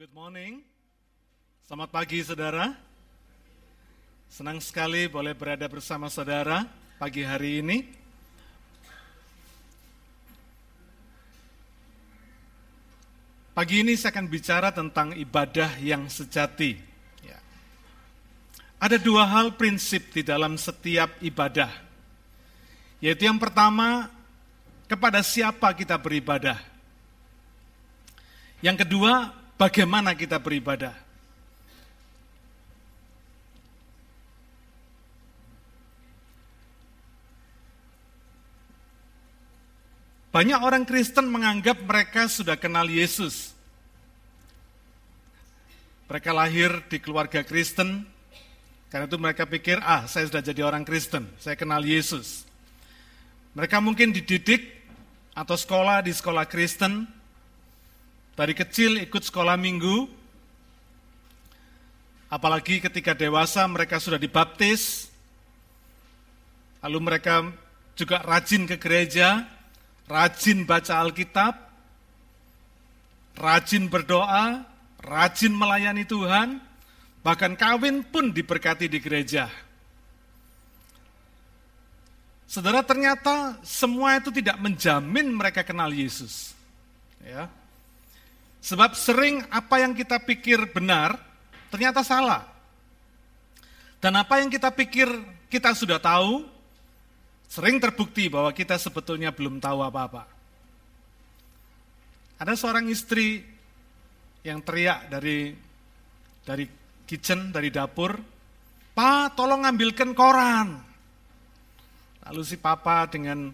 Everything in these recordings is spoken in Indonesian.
Good morning. Selamat pagi saudara. Senang sekali boleh berada bersama saudara pagi hari ini. Pagi ini saya akan bicara tentang ibadah yang sejati. Ya. Ada dua hal prinsip di dalam setiap ibadah. Yaitu yang pertama, kepada siapa kita beribadah. Yang kedua, bagaimana kita beribadah. Banyak orang Kristen menganggap mereka sudah kenal Yesus. Mereka lahir di keluarga Kristen, karena itu mereka pikir, ah saya sudah jadi orang Kristen, saya kenal Yesus. Mereka mungkin dididik atau sekolah di sekolah Kristen, dari kecil ikut sekolah minggu, apalagi ketika dewasa mereka sudah dibaptis, lalu mereka juga rajin ke gereja, rajin baca Alkitab, rajin berdoa, rajin melayani Tuhan, bahkan kawin pun diberkati di gereja. Saudara ternyata semua itu tidak menjamin mereka kenal Yesus. Ya. Sebab sering apa yang kita pikir benar ternyata salah. Dan apa yang kita pikir kita sudah tahu Sering terbukti bahwa kita sebetulnya belum tahu apa-apa. Ada seorang istri yang teriak dari dari kitchen, dari dapur, "Pa, tolong ambilkan koran." Lalu si papa dengan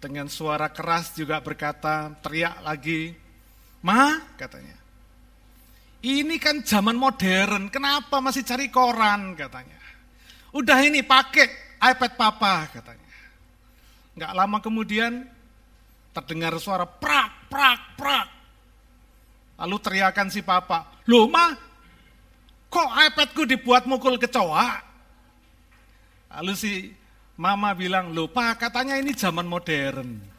dengan suara keras juga berkata, teriak lagi, "Ma," katanya. "Ini kan zaman modern, kenapa masih cari koran?" katanya. "Udah ini pakai iPad papa," katanya. Nggak lama kemudian terdengar suara prak, prak, prak. Lalu teriakan si papa, loh ma, kok iPadku dibuat mukul kecoa? Lalu si mama bilang, loh pak katanya ini zaman modern.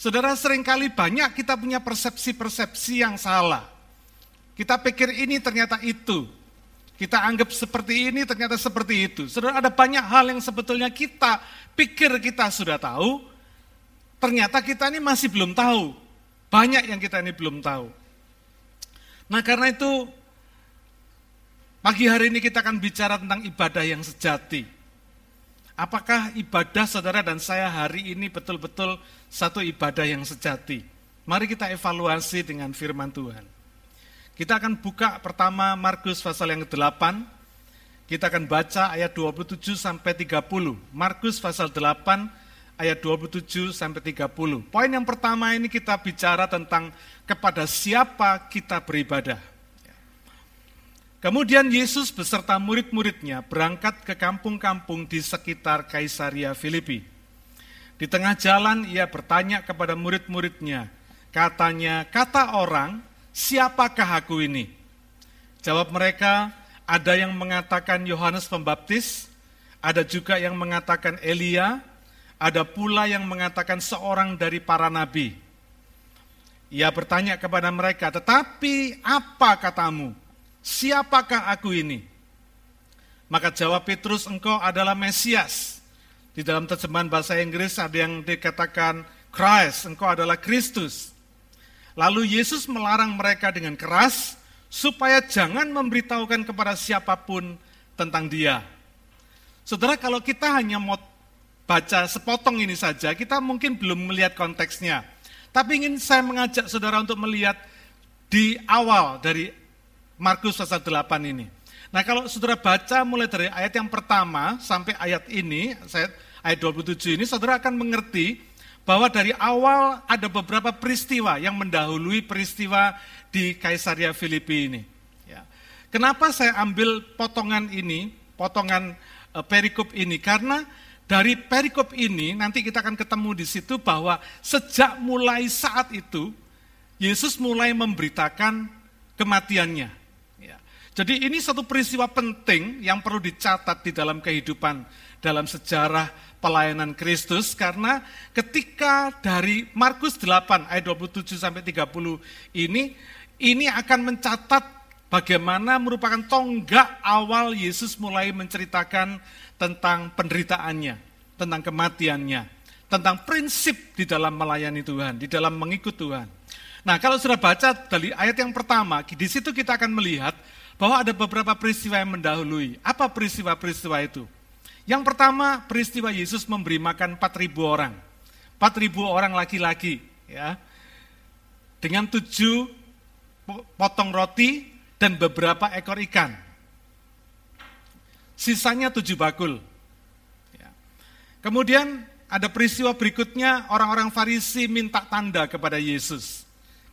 Saudara sering kali banyak kita punya persepsi-persepsi yang salah. Kita pikir ini ternyata itu. Kita anggap seperti ini, ternyata seperti itu. Saudara, ada banyak hal yang sebetulnya kita pikir kita sudah tahu, ternyata kita ini masih belum tahu. Banyak yang kita ini belum tahu. Nah karena itu, pagi hari ini kita akan bicara tentang ibadah yang sejati. Apakah ibadah saudara dan saya hari ini betul-betul satu ibadah yang sejati? Mari kita evaluasi dengan firman Tuhan. Kita akan buka pertama Markus pasal yang ke-8. Kita akan baca ayat 27 sampai 30. Markus pasal 8 ayat 27 sampai 30. Poin yang pertama ini kita bicara tentang kepada siapa kita beribadah. Kemudian Yesus beserta murid-muridnya berangkat ke kampung-kampung di sekitar Kaisaria Filipi. Di tengah jalan ia bertanya kepada murid-muridnya, katanya, kata orang, siapakah aku ini? Jawab mereka, ada yang mengatakan Yohanes Pembaptis, ada juga yang mengatakan Elia, ada pula yang mengatakan seorang dari para nabi. Ia bertanya kepada mereka, tetapi apa katamu? Siapakah aku ini? Maka jawab Petrus, engkau adalah Mesias. Di dalam terjemahan bahasa Inggris ada yang dikatakan Christ, engkau adalah Kristus. Lalu Yesus melarang mereka dengan keras supaya jangan memberitahukan kepada siapa pun tentang dia. Saudara, kalau kita hanya mau baca sepotong ini saja, kita mungkin belum melihat konteksnya. Tapi ingin saya mengajak saudara untuk melihat di awal dari Markus pasal 8 ini. Nah kalau saudara baca mulai dari ayat yang pertama sampai ayat ini, ayat 27 ini, saudara akan mengerti bahwa dari awal ada beberapa peristiwa yang mendahului peristiwa di Kaisaria Filipi ini. Ya. Kenapa saya ambil potongan ini, potongan uh, perikop ini? Karena dari perikop ini nanti kita akan ketemu di situ bahwa sejak mulai saat itu Yesus mulai memberitakan kematiannya. Jadi ini satu peristiwa penting yang perlu dicatat di dalam kehidupan dalam sejarah pelayanan Kristus karena ketika dari Markus 8 ayat 27 sampai 30 ini ini akan mencatat bagaimana merupakan tonggak awal Yesus mulai menceritakan tentang penderitaannya, tentang kematiannya, tentang prinsip di dalam melayani Tuhan, di dalam mengikut Tuhan. Nah, kalau sudah baca dari ayat yang pertama, di situ kita akan melihat bahwa ada beberapa peristiwa yang mendahului. Apa peristiwa-peristiwa itu? Yang pertama, peristiwa Yesus memberi makan 4.000 orang. 4.000 orang laki-laki, ya. Dengan tujuh potong roti dan beberapa ekor ikan. Sisanya tujuh bakul. Ya. Kemudian ada peristiwa berikutnya, orang-orang Farisi minta tanda kepada Yesus.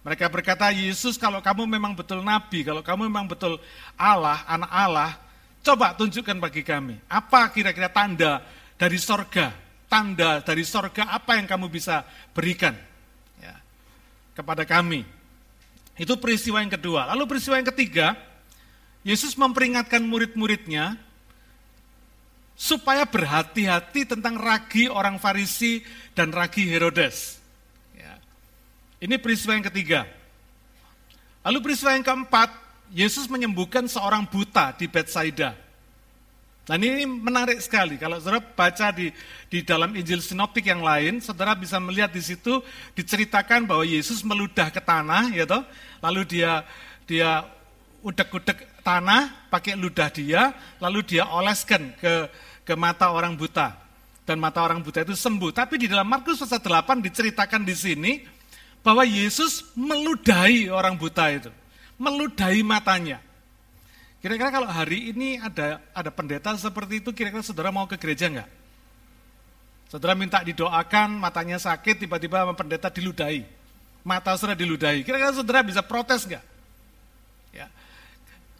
Mereka berkata, Yesus kalau kamu memang betul nabi, kalau kamu memang betul Allah, anak Allah, coba tunjukkan bagi kami. Apa kira-kira tanda dari sorga? Tanda dari sorga apa yang kamu bisa berikan ya, kepada kami? Itu peristiwa yang kedua. Lalu peristiwa yang ketiga, Yesus memperingatkan murid-muridnya supaya berhati-hati tentang ragi orang Farisi dan ragi Herodes. Ini peristiwa yang ketiga. Lalu peristiwa yang keempat, Yesus menyembuhkan seorang buta di Bethsaida. Dan ini menarik sekali. Kalau saudara baca di, di dalam Injil Sinoptik yang lain, saudara bisa melihat di situ diceritakan bahwa Yesus meludah ke tanah, ya toh, lalu dia dia udek-udek tanah pakai ludah dia, lalu dia oleskan ke ke mata orang buta. Dan mata orang buta itu sembuh. Tapi di dalam Markus pasal 8 diceritakan di sini, bahwa Yesus meludahi orang buta itu, meludahi matanya. Kira-kira kalau hari ini ada ada pendeta seperti itu, kira-kira saudara mau ke gereja enggak? Saudara minta didoakan, matanya sakit, tiba-tiba pendeta diludahi. Mata saudara diludahi. Kira-kira saudara bisa protes enggak? Ya.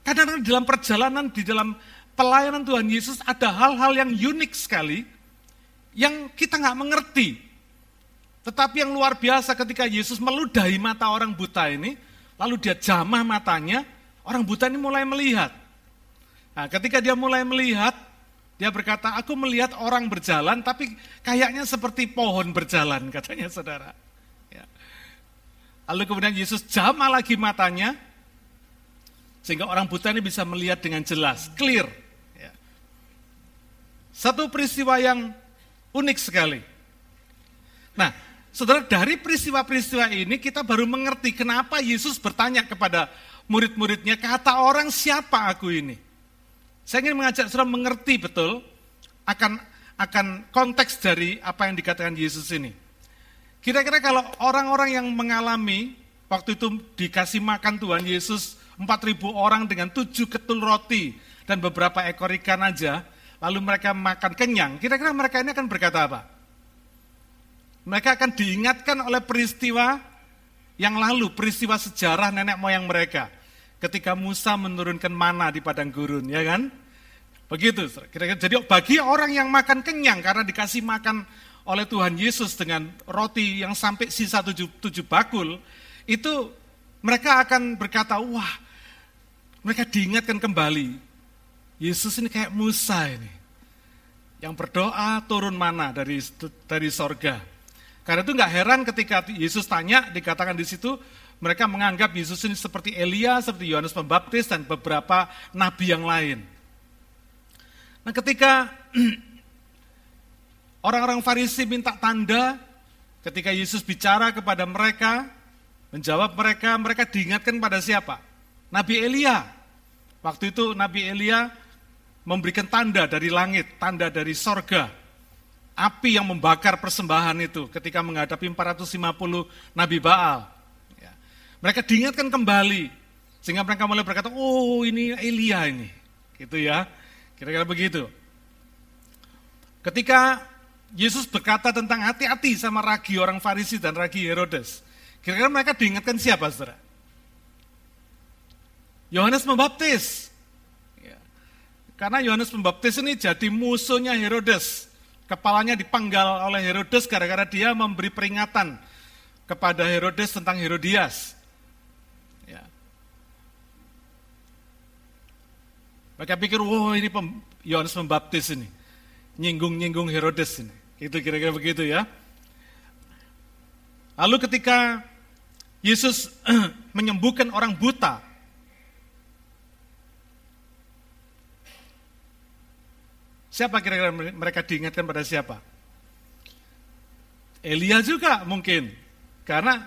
Kadang-kadang dalam perjalanan, di dalam pelayanan Tuhan Yesus ada hal-hal yang unik sekali, yang kita nggak mengerti. Tetapi yang luar biasa ketika Yesus meludahi mata orang buta ini, lalu dia jamah matanya, orang buta ini mulai melihat. Nah, ketika dia mulai melihat, dia berkata, aku melihat orang berjalan, tapi kayaknya seperti pohon berjalan, katanya saudara. Ya. Lalu kemudian Yesus jamah lagi matanya, sehingga orang buta ini bisa melihat dengan jelas, clear. Ya. Satu peristiwa yang unik sekali. Nah, Saudara, dari peristiwa-peristiwa ini kita baru mengerti kenapa Yesus bertanya kepada murid-muridnya, kata orang siapa aku ini? Saya ingin mengajak saudara mengerti betul akan akan konteks dari apa yang dikatakan Yesus ini. Kira-kira kalau orang-orang yang mengalami waktu itu dikasih makan Tuhan Yesus 4.000 orang dengan tujuh ketul roti dan beberapa ekor ikan aja, lalu mereka makan kenyang, kira-kira mereka ini akan berkata apa? Mereka akan diingatkan oleh peristiwa yang lalu, peristiwa sejarah nenek moyang mereka. Ketika Musa menurunkan mana di padang gurun, ya kan? Begitu. Kira-kira jadi bagi orang yang makan kenyang karena dikasih makan oleh Tuhan Yesus dengan roti yang sampai sisa tujuh, tujuh bakul, itu mereka akan berkata, wah, mereka diingatkan kembali. Yesus ini kayak Musa ini. Yang berdoa turun mana dari dari sorga. Karena itu nggak heran ketika Yesus tanya, dikatakan di situ, mereka menganggap Yesus ini seperti Elia, seperti Yohanes Pembaptis, dan beberapa nabi yang lain. Nah ketika orang-orang Farisi minta tanda, ketika Yesus bicara kepada mereka, menjawab mereka, mereka diingatkan pada siapa? Nabi Elia. Waktu itu Nabi Elia memberikan tanda dari langit, tanda dari sorga, api yang membakar persembahan itu ketika menghadapi 450 Nabi Baal. Ya. Mereka diingatkan kembali, sehingga mereka mulai berkata, oh ini Elia ini. Gitu ya, kira-kira begitu. Ketika Yesus berkata tentang hati-hati sama ragi orang Farisi dan ragi Herodes, kira-kira mereka diingatkan siapa saudara? Yohanes Pembaptis. Ya. Karena Yohanes Pembaptis ini jadi musuhnya Herodes kepalanya dipenggal oleh Herodes gara-gara dia memberi peringatan kepada Herodes tentang Herodias. Ya. Mereka pikir, wow ini Yohanes Pembaptis ini, nyinggung-nyinggung Herodes ini. Itu kira-kira begitu ya. Lalu ketika Yesus menyembuhkan orang buta. Siapa kira-kira mereka diingatkan pada siapa? Elia juga mungkin. Karena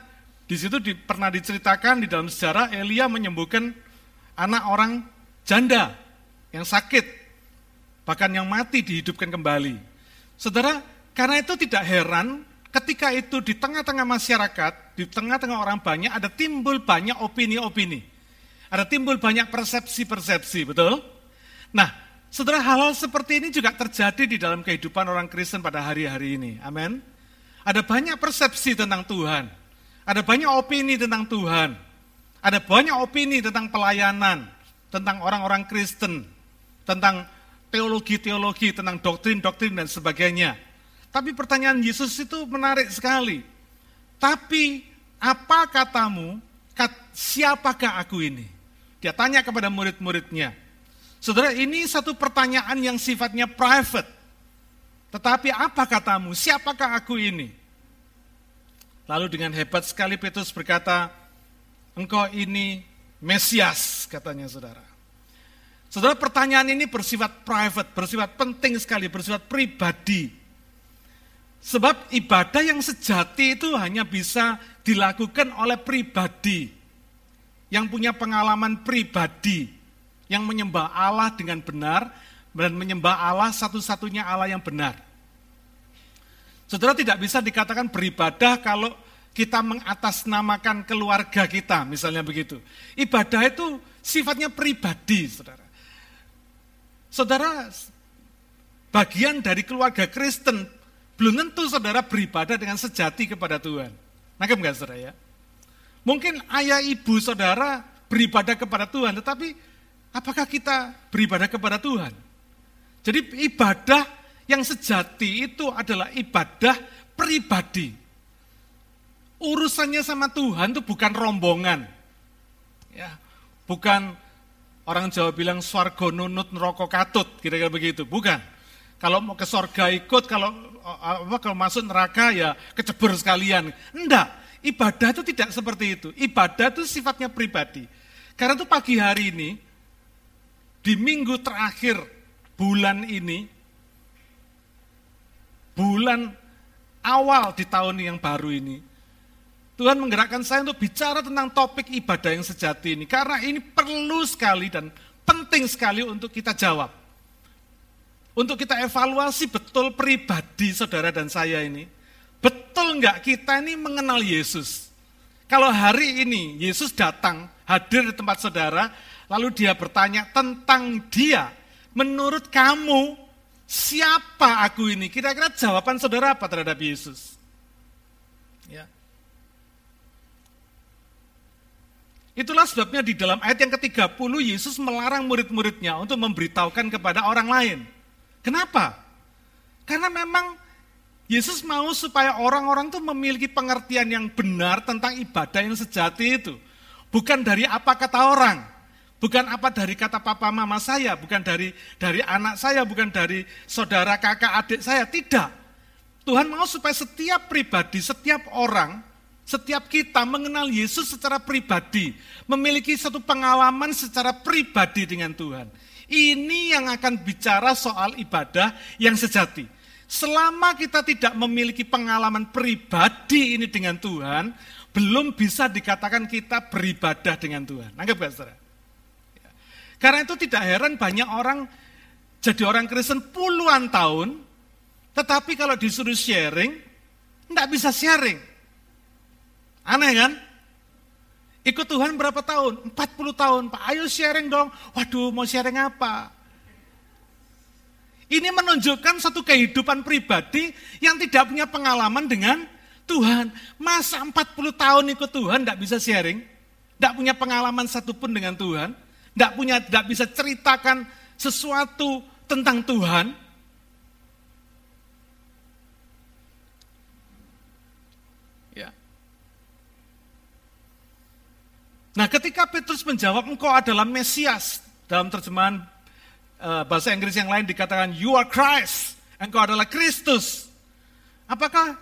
di situ di, pernah diceritakan di dalam sejarah Elia menyembuhkan anak orang janda yang sakit, bahkan yang mati dihidupkan kembali. Saudara, karena itu tidak heran ketika itu di tengah-tengah masyarakat, di tengah-tengah orang banyak ada timbul banyak opini-opini. Ada timbul banyak persepsi-persepsi, betul? Nah, saudara hal-hal seperti ini juga terjadi di dalam kehidupan orang Kristen pada hari-hari ini. Amin. Ada banyak persepsi tentang Tuhan. Ada banyak opini tentang Tuhan. Ada banyak opini tentang pelayanan, tentang orang-orang Kristen, tentang teologi-teologi, tentang doktrin-doktrin dan sebagainya. Tapi pertanyaan Yesus itu menarik sekali. Tapi apa katamu, kat, siapakah aku ini? Dia tanya kepada murid-muridnya. Saudara, ini satu pertanyaan yang sifatnya private. Tetapi apa katamu, siapakah aku ini? Lalu dengan hebat sekali Petrus berkata, engkau ini Mesias, katanya saudara. Saudara, pertanyaan ini bersifat private, bersifat penting sekali, bersifat pribadi. Sebab ibadah yang sejati itu hanya bisa dilakukan oleh pribadi, yang punya pengalaman pribadi, yang menyembah Allah dengan benar, dan menyembah Allah satu-satunya Allah yang benar. Saudara tidak bisa dikatakan beribadah kalau kita mengatasnamakan keluarga kita, misalnya begitu. Ibadah itu sifatnya pribadi, saudara. Saudara, bagian dari keluarga Kristen, belum tentu saudara beribadah dengan sejati kepada Tuhan. Nangkep enggak saudara ya? Mungkin ayah ibu saudara beribadah kepada Tuhan, tetapi apakah kita beribadah kepada Tuhan? Jadi ibadah yang sejati itu adalah ibadah pribadi. Urusannya sama Tuhan itu bukan rombongan. Ya, bukan orang Jawa bilang swargo nunut neraka katut, kira-kira begitu. Bukan. Kalau mau ke sorga ikut, kalau apa kalau masuk neraka ya kecebur sekalian. Enggak. Ibadah itu tidak seperti itu. Ibadah itu sifatnya pribadi. Karena itu pagi hari ini, di minggu terakhir bulan ini, bulan awal di tahun yang baru ini, Tuhan menggerakkan saya untuk bicara tentang topik ibadah yang sejati ini. Karena ini perlu sekali dan penting sekali untuk kita jawab. Untuk kita evaluasi betul pribadi saudara dan saya ini. Betul enggak kita ini mengenal Yesus? Kalau hari ini Yesus datang, hadir di tempat saudara, lalu dia bertanya tentang dia, menurut kamu Siapa aku ini? Kira-kira jawaban saudara apa terhadap Yesus? Ya. Itulah sebabnya di dalam ayat yang ke-30 Yesus melarang murid-muridnya untuk memberitahukan kepada orang lain. Kenapa? Karena memang Yesus mau supaya orang-orang itu memiliki pengertian yang benar tentang ibadah yang sejati itu. Bukan dari apa kata orang, Bukan apa dari kata papa mama saya, bukan dari dari anak saya, bukan dari saudara kakak adik saya, tidak. Tuhan mau supaya setiap pribadi, setiap orang, setiap kita mengenal Yesus secara pribadi, memiliki satu pengalaman secara pribadi dengan Tuhan. Ini yang akan bicara soal ibadah yang sejati. Selama kita tidak memiliki pengalaman pribadi ini dengan Tuhan, belum bisa dikatakan kita beribadah dengan Tuhan. Anggap gak saudara? Karena itu tidak heran banyak orang jadi orang Kristen puluhan tahun, tetapi kalau disuruh sharing, tidak bisa sharing. Aneh kan? Ikut Tuhan berapa tahun? 40 tahun. Pak, ayo sharing dong. Waduh, mau sharing apa? Ini menunjukkan satu kehidupan pribadi yang tidak punya pengalaman dengan Tuhan. Masa 40 tahun ikut Tuhan tidak bisa sharing? Tidak punya pengalaman satupun dengan Tuhan? Tidak punya, tidak bisa ceritakan sesuatu tentang Tuhan, ya. Nah, ketika Petrus menjawab, "Engkau adalah Mesias," dalam terjemahan uh, bahasa Inggris yang lain dikatakan, "You are Christ," engkau adalah Kristus. Apakah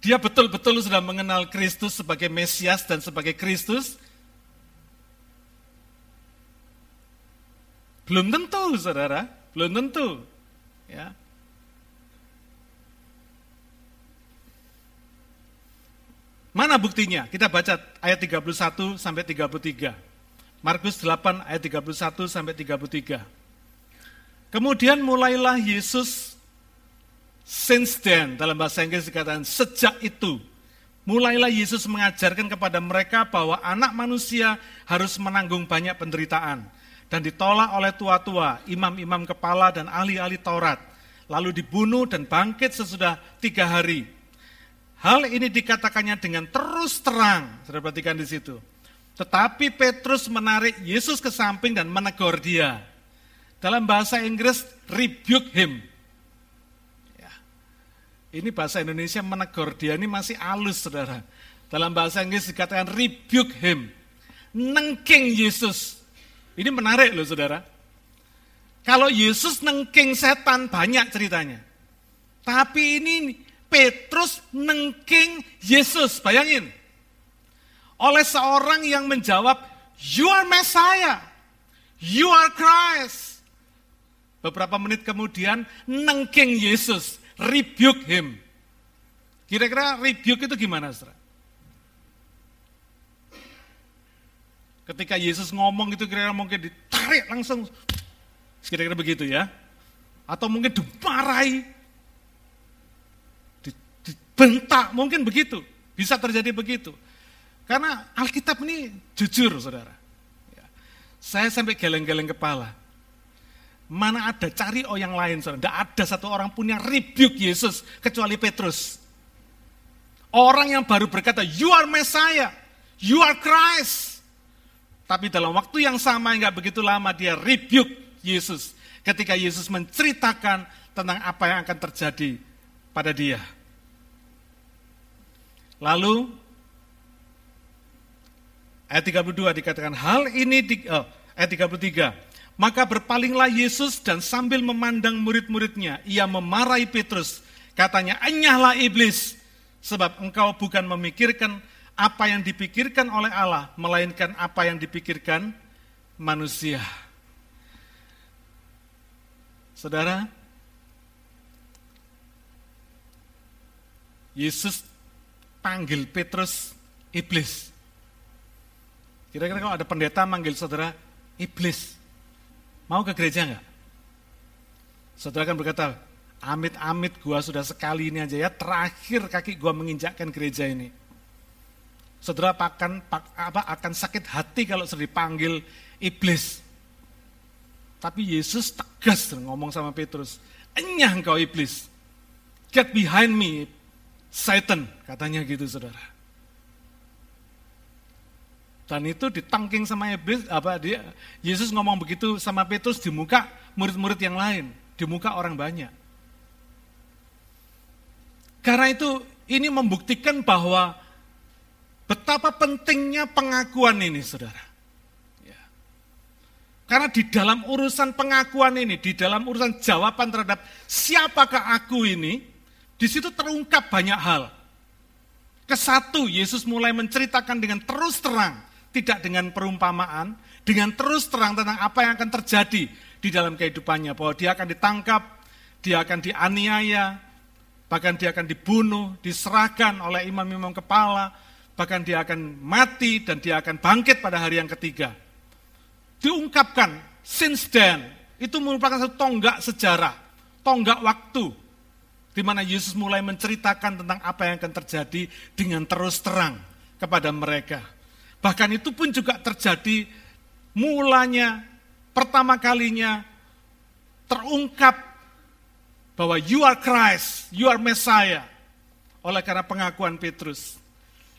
dia betul-betul sudah mengenal Kristus sebagai Mesias dan sebagai Kristus? Belum tentu, saudara. Belum tentu. Ya. Mana buktinya? Kita baca ayat 31 sampai 33. Markus 8 ayat 31 sampai 33. Kemudian mulailah Yesus Since then, dalam bahasa Inggris dikatakan sejak itu, mulailah Yesus mengajarkan kepada mereka bahwa anak manusia harus menanggung banyak penderitaan dan ditolak oleh tua-tua, imam-imam kepala dan ahli-ahli Taurat, lalu dibunuh dan bangkit sesudah tiga hari. Hal ini dikatakannya dengan terus terang, sudah perhatikan di situ. Tetapi Petrus menarik Yesus ke samping dan menegur dia. Dalam bahasa Inggris, rebuke him, ini bahasa Indonesia menegur dia ini masih halus saudara. Dalam bahasa Inggris dikatakan rebuke him. Nengking Yesus. Ini menarik loh saudara. Kalau Yesus nengking setan banyak ceritanya. Tapi ini Petrus nengking Yesus. Bayangin. Oleh seorang yang menjawab, you are Messiah. You are Christ. Beberapa menit kemudian nengking Yesus rebuke him. Kira-kira rebuke itu gimana, saudara? Ketika Yesus ngomong itu kira-kira mungkin ditarik langsung, kira-kira begitu ya. Atau mungkin dimarahi, dibentak, mungkin begitu. Bisa terjadi begitu. Karena Alkitab ini jujur, saudara. Ya. Saya sampai geleng-geleng kepala. Mana ada cari oh yang lain, saudara. Tidak ada satu orang punya rebuke Yesus kecuali Petrus. Orang yang baru berkata, you are Messiah, you are Christ. Tapi dalam waktu yang sama, enggak begitu lama dia rebuke Yesus. Ketika Yesus menceritakan tentang apa yang akan terjadi pada dia. Lalu ayat 32 dikatakan hal ini di, oh, ayat 33 maka berpalinglah Yesus dan sambil memandang murid-muridnya, ia memarahi Petrus. Katanya, enyahlah iblis, sebab engkau bukan memikirkan apa yang dipikirkan oleh Allah, melainkan apa yang dipikirkan manusia. Saudara, Yesus panggil Petrus iblis. Kira-kira kalau ada pendeta manggil saudara iblis, Mau ke gereja enggak? Saudara kan berkata, amit-amit gua sudah sekali ini aja ya, terakhir kaki gua menginjakkan gereja ini. Saudara akan apa akan sakit hati kalau sudah dipanggil iblis. Tapi Yesus tegas ngomong sama Petrus, enyah engkau iblis. Get behind me, Satan, katanya gitu saudara. Dan itu ditangking sama iblis, apa dia Yesus ngomong begitu sama Petrus di muka murid-murid yang lain, di muka orang banyak. Karena itu ini membuktikan bahwa betapa pentingnya pengakuan ini, saudara. Ya. Karena di dalam urusan pengakuan ini, di dalam urusan jawaban terhadap siapakah aku ini, di situ terungkap banyak hal. Kesatu, Yesus mulai menceritakan dengan terus terang tidak dengan perumpamaan, dengan terus terang tentang apa yang akan terjadi di dalam kehidupannya, bahwa dia akan ditangkap, dia akan dianiaya, bahkan dia akan dibunuh, diserahkan oleh imam-imam kepala, bahkan dia akan mati dan dia akan bangkit pada hari yang ketiga. Diungkapkan, since then, itu merupakan satu tonggak sejarah, tonggak waktu, di mana Yesus mulai menceritakan tentang apa yang akan terjadi dengan terus terang kepada mereka. Bahkan itu pun juga terjadi mulanya pertama kalinya terungkap bahwa you are Christ, you are Messiah oleh karena pengakuan Petrus.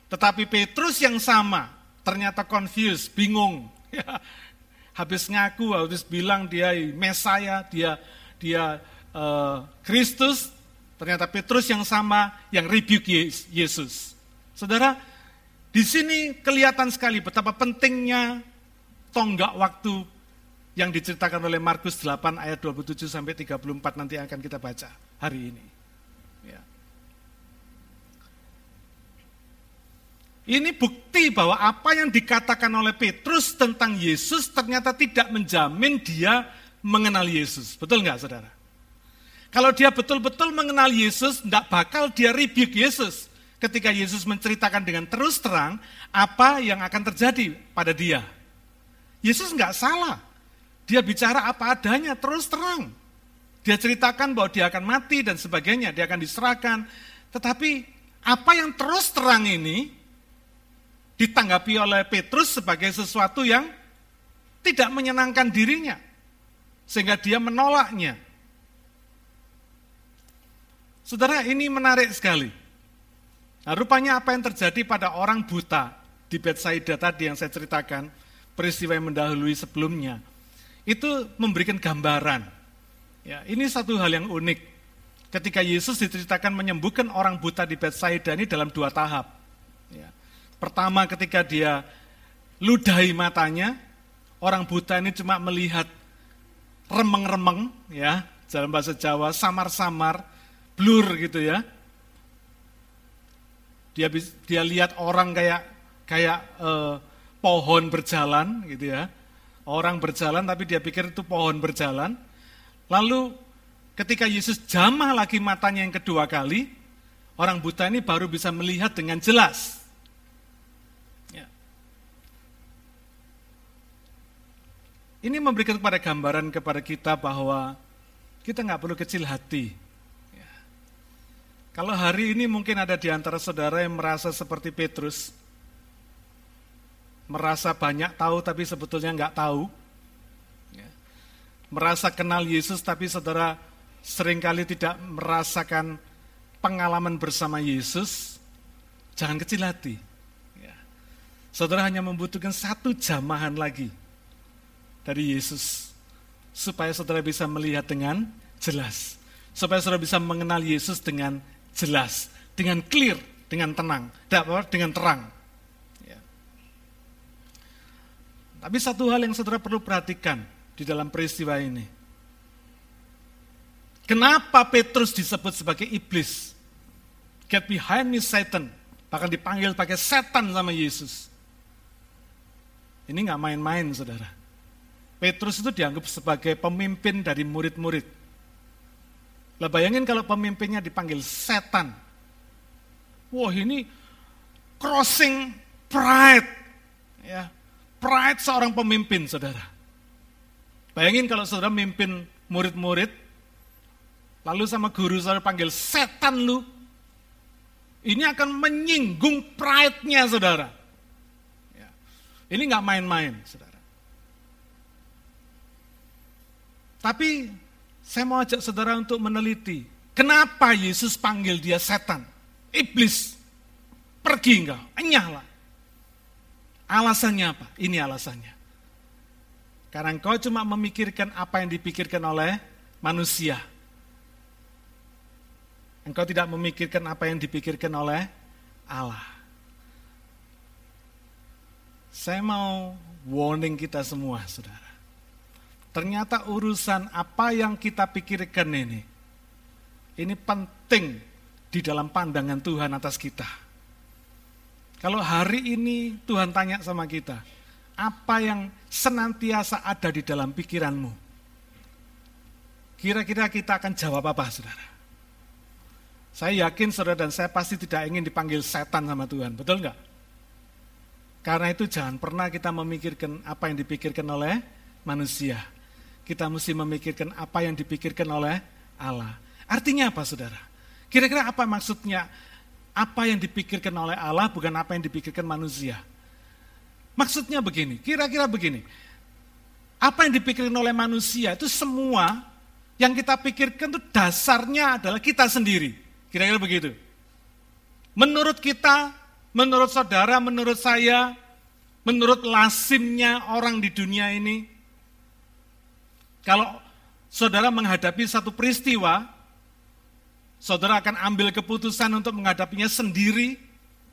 Tetapi Petrus yang sama ternyata confused, bingung. habis ngaku, habis bilang dia Messiah, dia dia uh, Kristus, ternyata Petrus yang sama yang rebuke Yesus. Saudara, di sini kelihatan sekali betapa pentingnya tonggak waktu yang diceritakan oleh Markus 8 ayat 27 sampai 34 nanti akan kita baca hari ini. Ini bukti bahwa apa yang dikatakan oleh Petrus tentang Yesus ternyata tidak menjamin dia mengenal Yesus. Betul nggak saudara? Kalau dia betul-betul mengenal Yesus, tidak bakal dia rebuke Yesus. Ketika Yesus menceritakan dengan terus terang apa yang akan terjadi pada dia. Yesus nggak salah. Dia bicara apa adanya, terus terang. Dia ceritakan bahwa dia akan mati dan sebagainya, dia akan diserahkan. Tetapi apa yang terus terang ini ditanggapi oleh Petrus sebagai sesuatu yang tidak menyenangkan dirinya. Sehingga dia menolaknya. Saudara, ini menarik sekali. Nah, rupanya apa yang terjadi pada orang buta di Bethsaida tadi yang saya ceritakan, peristiwa yang mendahului sebelumnya, itu memberikan gambaran. Ya, ini satu hal yang unik. Ketika Yesus diceritakan menyembuhkan orang buta di Bethsaida ini dalam dua tahap. Pertama ketika dia ludahi matanya, orang buta ini cuma melihat remeng-remeng, ya, dalam bahasa Jawa, samar-samar, blur gitu ya. Dia dia lihat orang kayak kayak eh, pohon berjalan gitu ya. Orang berjalan tapi dia pikir itu pohon berjalan. Lalu ketika Yesus jamah lagi matanya yang kedua kali, orang buta ini baru bisa melihat dengan jelas. Ini memberikan kepada gambaran kepada kita bahwa kita nggak perlu kecil hati. Ya. Kalau hari ini mungkin ada di antara saudara yang merasa seperti Petrus, merasa banyak tahu tapi sebetulnya nggak tahu, ya. merasa kenal Yesus tapi saudara sering kali tidak merasakan pengalaman bersama Yesus, jangan kecil hati. Ya. Saudara hanya membutuhkan satu jamahan lagi dari Yesus. Supaya saudara bisa melihat dengan jelas. Supaya saudara bisa mengenal Yesus dengan jelas. Dengan clear, dengan tenang. Dengan terang. Ya. Tapi satu hal yang saudara perlu perhatikan di dalam peristiwa ini. Kenapa Petrus disebut sebagai iblis? Get behind me Satan. Bahkan dipanggil pakai setan sama Yesus. Ini nggak main-main saudara. Petrus itu dianggap sebagai pemimpin dari murid-murid. Lah bayangin kalau pemimpinnya dipanggil setan. Wah ini crossing pride. Ya, pride seorang pemimpin, saudara. Bayangin kalau saudara mimpin murid-murid, lalu sama guru saudara panggil setan lu. Ini akan menyinggung pride-nya, saudara. Ya. Ini nggak main-main, saudara. Tapi saya mau ajak saudara untuk meneliti, kenapa Yesus panggil dia setan, iblis, pergi enggak, enyahlah. Alasannya apa? Ini alasannya. Karena engkau cuma memikirkan apa yang dipikirkan oleh manusia. Engkau tidak memikirkan apa yang dipikirkan oleh Allah. Saya mau warning kita semua, saudara. Ternyata urusan apa yang kita pikirkan ini, ini penting di dalam pandangan Tuhan atas kita. Kalau hari ini Tuhan tanya sama kita, apa yang senantiasa ada di dalam pikiranmu? Kira-kira kita akan jawab apa, saudara? Saya yakin saudara dan saya pasti tidak ingin dipanggil setan sama Tuhan, betul nggak? Karena itu jangan pernah kita memikirkan apa yang dipikirkan oleh manusia kita mesti memikirkan apa yang dipikirkan oleh Allah. Artinya apa saudara? Kira-kira apa maksudnya? Apa yang dipikirkan oleh Allah bukan apa yang dipikirkan manusia. Maksudnya begini, kira-kira begini. Apa yang dipikirkan oleh manusia itu semua yang kita pikirkan itu dasarnya adalah kita sendiri. Kira-kira begitu. Menurut kita, menurut saudara, menurut saya, menurut lasimnya orang di dunia ini, kalau saudara menghadapi satu peristiwa, saudara akan ambil keputusan untuk menghadapinya sendiri,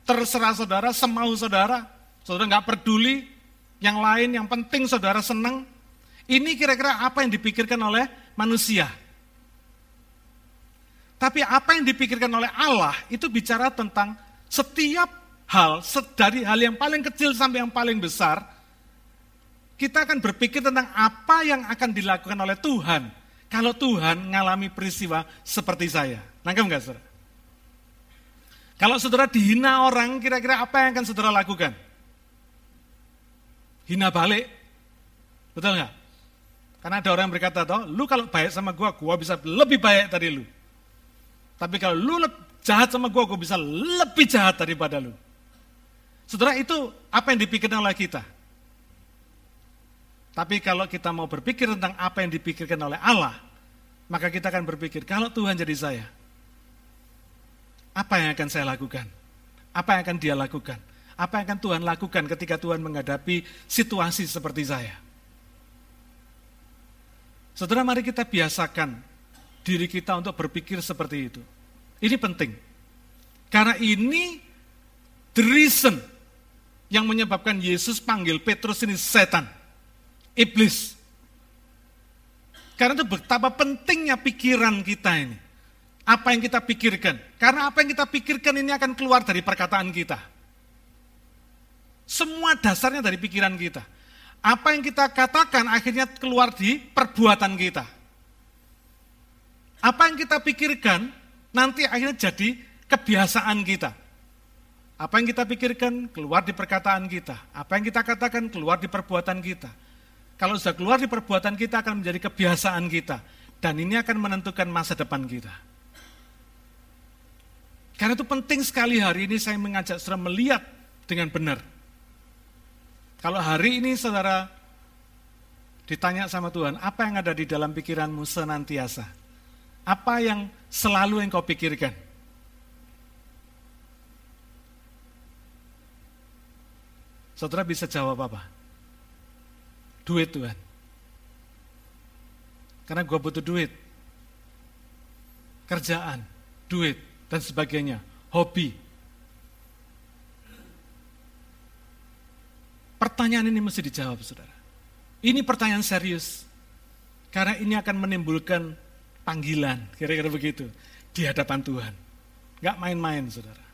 terserah saudara, semau saudara, saudara nggak peduli, yang lain yang penting saudara senang. Ini kira-kira apa yang dipikirkan oleh manusia. Tapi apa yang dipikirkan oleh Allah itu bicara tentang setiap hal, dari hal yang paling kecil sampai yang paling besar, kita akan berpikir tentang apa yang akan dilakukan oleh Tuhan kalau Tuhan mengalami peristiwa seperti saya. Nangkep nggak saudara? Kalau saudara dihina orang, kira-kira apa yang akan saudara lakukan? Hina balik. Betul nggak? Karena ada orang yang berkata, toh, lu kalau baik sama gua, gua bisa lebih baik dari lu. Tapi kalau lu jahat sama gua, gua bisa lebih jahat daripada lu. Saudara, itu apa yang dipikirkan oleh kita. Tapi kalau kita mau berpikir tentang apa yang dipikirkan oleh Allah, maka kita akan berpikir, kalau Tuhan jadi saya, apa yang akan saya lakukan? Apa yang akan dia lakukan? Apa yang akan Tuhan lakukan ketika Tuhan menghadapi situasi seperti saya? Saudara, mari kita biasakan diri kita untuk berpikir seperti itu. Ini penting. Karena ini the reason yang menyebabkan Yesus panggil Petrus ini setan iblis. Karena itu betapa pentingnya pikiran kita ini. Apa yang kita pikirkan. Karena apa yang kita pikirkan ini akan keluar dari perkataan kita. Semua dasarnya dari pikiran kita. Apa yang kita katakan akhirnya keluar di perbuatan kita. Apa yang kita pikirkan nanti akhirnya jadi kebiasaan kita. Apa yang kita pikirkan keluar di perkataan kita. Apa yang kita katakan keluar di perbuatan kita. Kalau sudah keluar di perbuatan kita akan menjadi kebiasaan kita. Dan ini akan menentukan masa depan kita. Karena itu penting sekali hari ini saya mengajak saudara melihat dengan benar. Kalau hari ini saudara ditanya sama Tuhan, apa yang ada di dalam pikiranmu senantiasa? Apa yang selalu yang kau pikirkan? Saudara bisa jawab apa? Duit Tuhan. Karena gue butuh duit. Kerjaan, duit, dan sebagainya. Hobi. Pertanyaan ini mesti dijawab, saudara. Ini pertanyaan serius. Karena ini akan menimbulkan panggilan, kira-kira begitu, di hadapan Tuhan. Gak main-main, saudara.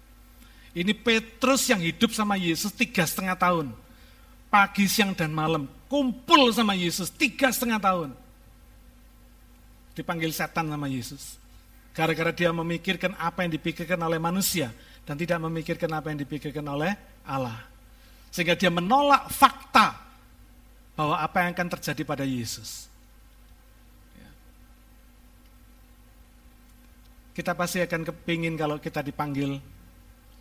Ini Petrus yang hidup sama Yesus tiga setengah tahun. Pagi, siang, dan malam kumpul sama Yesus tiga setengah tahun. Dipanggil setan sama Yesus. Gara-gara dia memikirkan apa yang dipikirkan oleh manusia dan tidak memikirkan apa yang dipikirkan oleh Allah. Sehingga dia menolak fakta bahwa apa yang akan terjadi pada Yesus. Ya. Kita pasti akan kepingin kalau kita dipanggil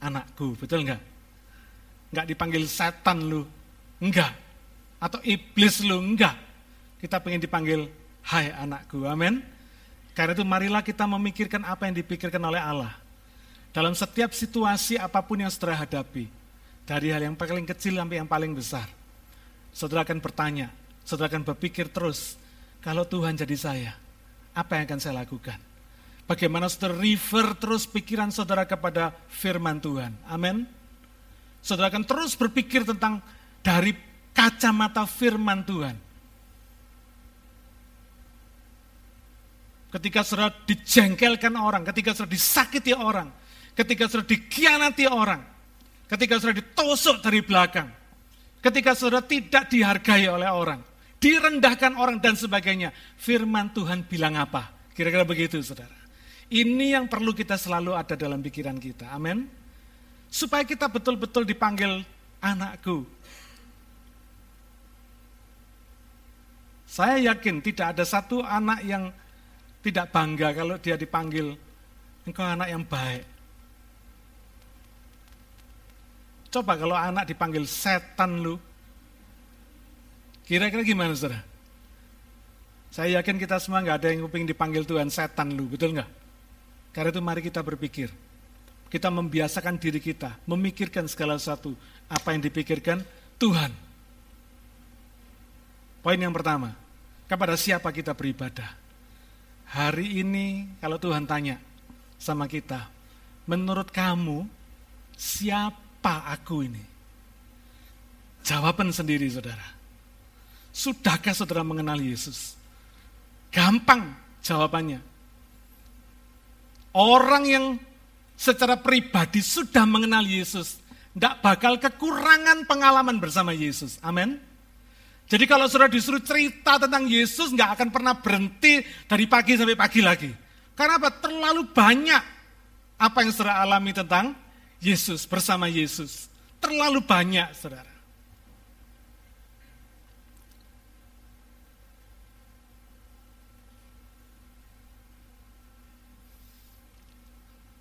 anakku, betul enggak? Enggak dipanggil setan lu, enggak atau iblis lu, enggak. Kita pengen dipanggil, hai anakku, amin. Karena itu marilah kita memikirkan apa yang dipikirkan oleh Allah. Dalam setiap situasi apa pun yang saudara hadapi, dari hal yang paling kecil sampai yang paling besar, saudara akan bertanya, saudara akan berpikir terus, kalau Tuhan jadi saya, apa yang akan saya lakukan? Bagaimana saudara refer terus pikiran saudara kepada firman Tuhan. Amin. Saudara akan terus berpikir tentang dari kacamata firman Tuhan. Ketika saudara dijengkelkan orang, ketika saudara disakiti orang, ketika saudara dikhianati orang, ketika saudara ditusuk dari belakang, ketika saudara tidak dihargai oleh orang, direndahkan orang dan sebagainya, firman Tuhan bilang apa? Kira-kira begitu saudara. Ini yang perlu kita selalu ada dalam pikiran kita. Amin. Supaya kita betul-betul dipanggil anakku, Saya yakin tidak ada satu anak yang tidak bangga kalau dia dipanggil, engkau anak yang baik. Coba kalau anak dipanggil setan lu, kira-kira gimana saudara? Saya yakin kita semua nggak ada yang kuping dipanggil Tuhan setan lu, betul nggak? Karena itu mari kita berpikir. Kita membiasakan diri kita, memikirkan segala sesuatu. Apa yang dipikirkan Tuhan. Poin yang pertama, kepada siapa kita beribadah. Hari ini kalau Tuhan tanya sama kita, menurut kamu siapa aku ini? Jawaban sendiri saudara. Sudahkah saudara mengenal Yesus? Gampang jawabannya. Orang yang secara pribadi sudah mengenal Yesus, tidak bakal kekurangan pengalaman bersama Yesus. Amin. Jadi kalau saudara disuruh cerita tentang Yesus, nggak akan pernah berhenti dari pagi sampai pagi lagi. Karena apa? Terlalu banyak apa yang saudara alami tentang Yesus, bersama Yesus. Terlalu banyak, saudara.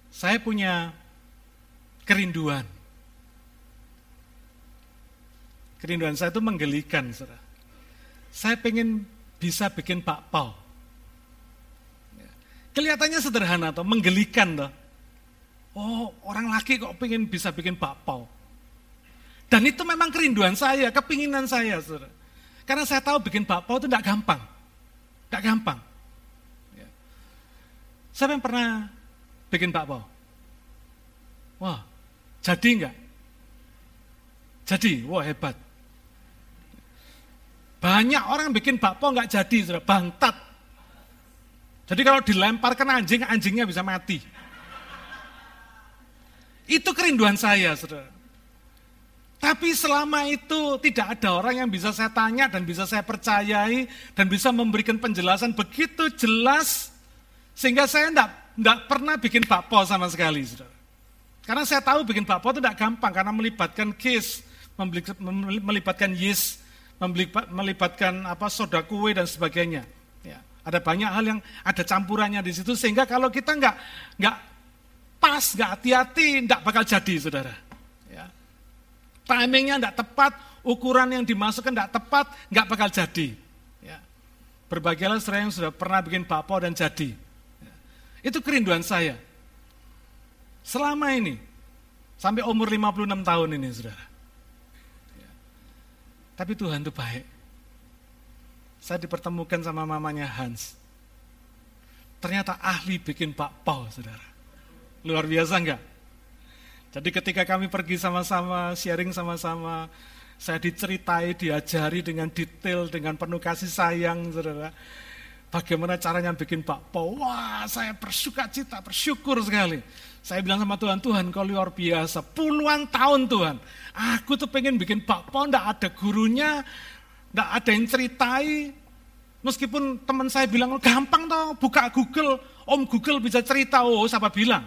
Saya punya kerinduan. Kerinduan saya itu menggelikan, saudara. Saya pengen bisa bikin bakpao. Kelihatannya sederhana atau menggelikan toh. Oh, orang laki kok pengen bisa bikin bakpao. Dan itu memang kerinduan saya, kepinginan saya, saudara. Karena saya tahu bikin bakpao itu tidak gampang. Tidak gampang. Ya. Siapa yang pernah bikin bakpao? Wah, jadi enggak? Jadi, wah hebat. Banyak orang bikin bakpo enggak jadi, saudara, bantat. Jadi kalau dilemparkan anjing, anjingnya bisa mati. Itu kerinduan saya, saudara. Tapi selama itu tidak ada orang yang bisa saya tanya dan bisa saya percayai dan bisa memberikan penjelasan begitu jelas sehingga saya enggak, enggak pernah bikin bakpo sama sekali, saudara. Karena saya tahu bikin bakpo itu tidak gampang karena melibatkan kis, melibatkan yeast, melibatkan apa soda kue dan sebagainya. Ya, ada banyak hal yang ada campurannya di situ sehingga kalau kita nggak nggak pas, nggak hati-hati, nggak bakal jadi, saudara. Ya. Timingnya nggak tepat, ukuran yang dimasukkan nggak tepat, nggak bakal jadi. Ya. Berbagilah saudara yang sudah pernah bikin bakpo dan jadi. Ya. Itu kerinduan saya. Selama ini, sampai umur 56 tahun ini, saudara. Tapi Tuhan itu baik. Saya dipertemukan sama mamanya Hans. Ternyata ahli bikin bakpao, saudara. Luar biasa enggak? Jadi ketika kami pergi sama-sama, sharing sama-sama, saya diceritai, diajari dengan detail, dengan penuh kasih sayang, saudara. Bagaimana caranya bikin bakpao? Wah, saya bersuka cita, bersyukur sekali. Saya bilang sama Tuhan, Tuhan kau luar biasa. Puluhan tahun Tuhan. Aku tuh pengen bikin bakpao, ndak ada gurunya, ndak ada yang ceritai. Meskipun teman saya bilang, gampang toh, buka Google. Om Google bisa cerita, oh siapa bilang.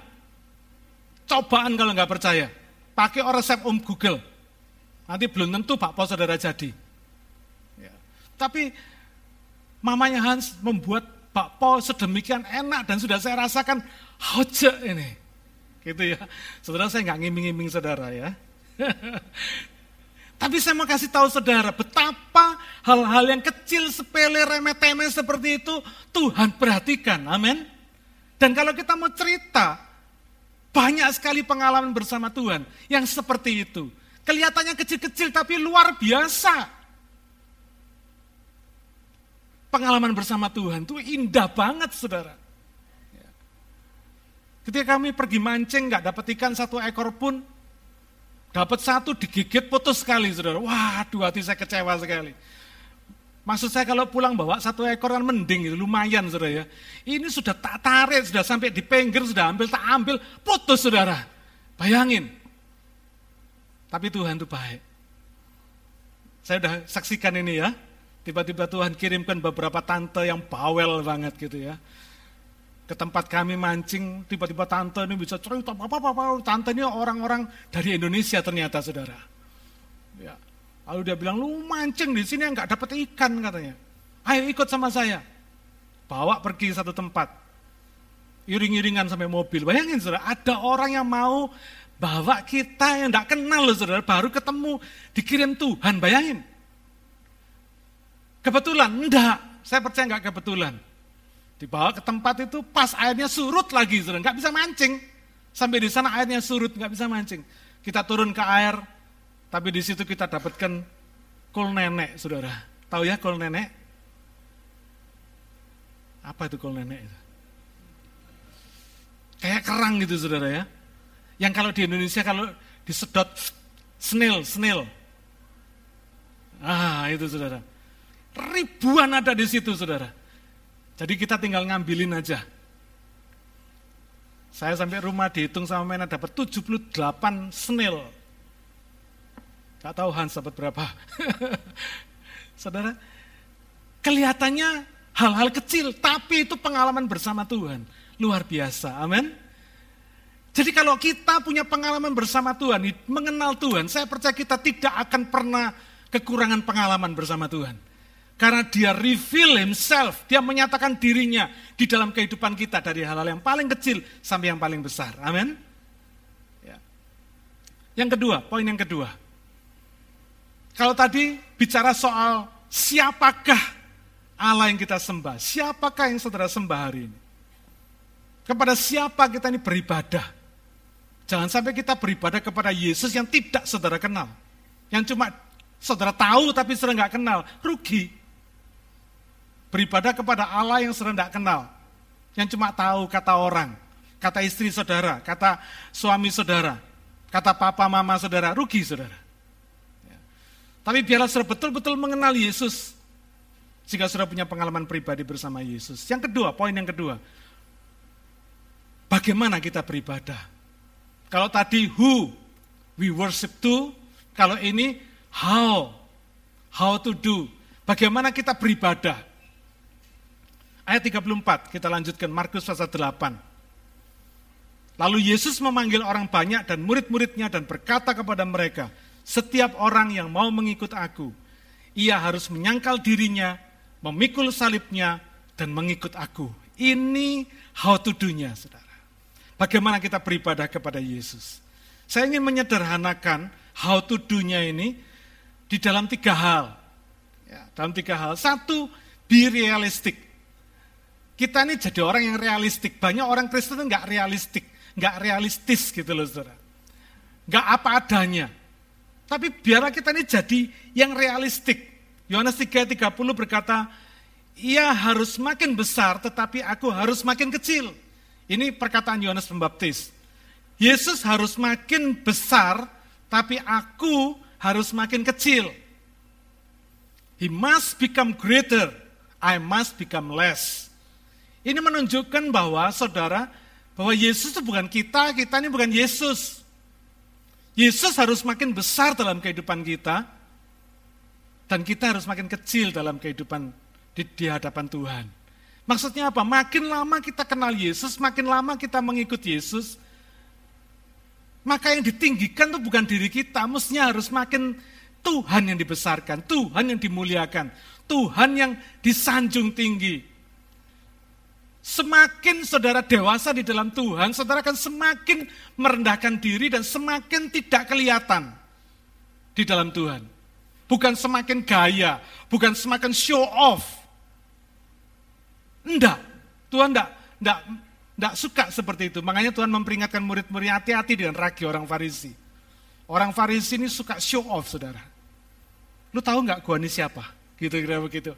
Cobaan kalau nggak percaya. Pakai resep Om Google. Nanti belum tentu bakpao saudara jadi. Ya. Tapi mamanya Hans membuat bakpo sedemikian enak dan sudah saya rasakan hoje ini. Gitu ya. Saudara saya nggak ngiming-ngiming saudara ya. Tapi saya mau kasih tahu saudara betapa hal-hal yang kecil, sepele, remeh-temeh seperti itu Tuhan perhatikan. Amin. Dan kalau kita mau cerita, banyak sekali pengalaman bersama Tuhan yang seperti itu. Kelihatannya kecil-kecil tapi luar biasa pengalaman bersama Tuhan itu indah banget saudara. Ya. Ketika kami pergi mancing nggak dapat ikan satu ekor pun, dapat satu digigit putus sekali saudara. Waduh hati saya kecewa sekali. Maksud saya kalau pulang bawa satu ekor kan mending, lumayan saudara ya. Ini sudah tak tarik, sudah sampai di pinggir, sudah ambil, tak ambil, putus saudara. Bayangin. Tapi Tuhan itu baik. Saya sudah saksikan ini ya. Tiba-tiba Tuhan kirimkan beberapa tante yang bawel banget gitu ya. Ke tempat kami mancing, tiba-tiba tante ini bisa cerita apa-apa, tante ini orang-orang dari Indonesia ternyata saudara. Ya. Lalu dia bilang, lu mancing di sini nggak dapat ikan katanya. Ayo ikut sama saya. Bawa pergi satu tempat. Iring-iringan sampai mobil. Bayangin saudara, ada orang yang mau bawa kita yang nggak kenal loh saudara, baru ketemu, dikirim Tuhan, bayangin. Kebetulan? Enggak. Saya percaya enggak kebetulan. Dibawa ke tempat itu pas airnya surut lagi, saudara. Enggak bisa mancing. Sampai di sana airnya surut, enggak bisa mancing. Kita turun ke air, tapi di situ kita dapatkan kol nenek, saudara. Tahu ya kol nenek? Apa itu kol nenek? Kayak kerang gitu, saudara ya. Yang kalau di Indonesia kalau disedot snail, snail. Ah, itu saudara. Ribuan ada di situ, saudara. Jadi kita tinggal ngambilin aja. Saya sampai rumah dihitung sama Mena dapat 78 snail. Gak tahu Hans dapat berapa. Saudara, kelihatannya hal-hal kecil, tapi itu pengalaman bersama Tuhan. Luar biasa, amin. Jadi kalau kita punya pengalaman bersama Tuhan, mengenal Tuhan, saya percaya kita tidak akan pernah kekurangan pengalaman bersama Tuhan. Karena dia reveal himself, dia menyatakan dirinya di dalam kehidupan kita dari hal-hal yang paling kecil sampai yang paling besar. Amin. Ya. Yang kedua, poin yang kedua. Kalau tadi bicara soal siapakah Allah yang kita sembah, siapakah yang saudara sembah hari ini? Kepada siapa kita ini beribadah? Jangan sampai kita beribadah kepada Yesus yang tidak saudara kenal. Yang cuma saudara tahu tapi saudara nggak kenal. Rugi. Beribadah kepada Allah yang nggak kenal. Yang cuma tahu kata orang. Kata istri saudara, kata suami saudara, kata papa mama saudara, rugi saudara. Ya. Tapi biarlah saudara betul-betul mengenal Yesus. Jika saudara punya pengalaman pribadi bersama Yesus. Yang kedua, poin yang kedua. Bagaimana kita beribadah? Kalau tadi who we worship to, kalau ini how, how to do. Bagaimana kita beribadah. Ayat 34, kita lanjutkan Markus pasal 8. Lalu Yesus memanggil orang banyak dan murid-muridnya dan berkata kepada mereka, setiap orang yang mau mengikut aku, ia harus menyangkal dirinya, memikul salibnya, dan mengikut aku. Ini how to do-nya, saudara. Bagaimana kita beribadah kepada Yesus. Saya ingin menyederhanakan how to do-nya ini di dalam tiga hal. Ya, dalam tiga hal. Satu, be realistic. Kita ini jadi orang yang realistik. Banyak orang Kristen itu nggak realistik, nggak realistis gitu loh saudara. Nggak apa adanya. Tapi biarlah kita ini jadi yang realistik. Yohanes 3:30 berkata, ia harus makin besar tetapi aku harus makin kecil. Ini perkataan Yohanes Pembaptis. Yesus harus makin besar, tapi aku harus makin kecil. He must become greater, I must become less. Ini menunjukkan bahwa saudara, bahwa Yesus itu bukan kita, kita ini bukan Yesus. Yesus harus makin besar dalam kehidupan kita, dan kita harus makin kecil dalam kehidupan di, di hadapan Tuhan. Maksudnya apa? Makin lama kita kenal Yesus, makin lama kita mengikut Yesus, maka yang ditinggikan itu bukan diri kita, mestinya harus makin Tuhan yang dibesarkan, Tuhan yang dimuliakan, Tuhan yang disanjung tinggi. Semakin saudara dewasa di dalam Tuhan, saudara akan semakin merendahkan diri dan semakin tidak kelihatan di dalam Tuhan. Bukan semakin gaya, bukan semakin show off, Enggak, Tuhan enggak, enggak, enggak suka seperti itu. Makanya Tuhan memperingatkan murid-muridnya hati-hati dengan ragi orang Farisi. Orang Farisi ini suka show off, saudara. Lu tahu nggak gua ini siapa? Gitu kira begitu.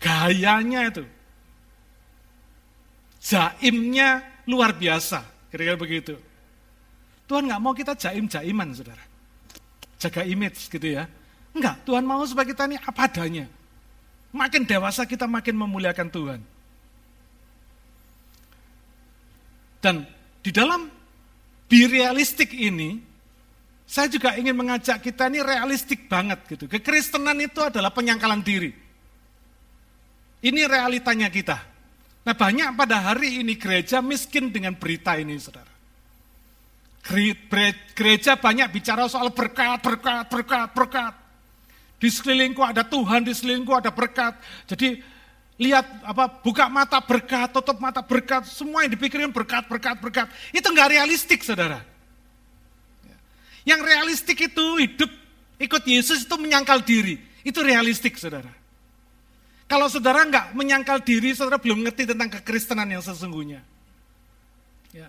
Gayanya itu. Jaimnya luar biasa, kira-kira begitu. Tuhan nggak mau kita jaim-jaiman, saudara. Jaga image gitu ya. Enggak, Tuhan mau supaya kita ini apa adanya. Makin dewasa kita makin memuliakan Tuhan. Dan di dalam be realistik ini, saya juga ingin mengajak kita ini realistik banget gitu. Kekristenan itu adalah penyangkalan diri. Ini realitanya kita. Nah banyak pada hari ini gereja miskin dengan berita ini saudara. Gereja banyak bicara soal berkat, berkat, berkat, berkat. Di sekelilingku ada Tuhan, di sekelilingku ada berkat. Jadi lihat apa buka mata berkat, tutup mata berkat, semua yang dipikirin berkat, berkat, berkat. Itu nggak realistik, saudara. Yang realistik itu hidup ikut Yesus itu menyangkal diri. Itu realistik, saudara. Kalau saudara nggak menyangkal diri, saudara belum ngerti tentang kekristenan yang sesungguhnya. Ya.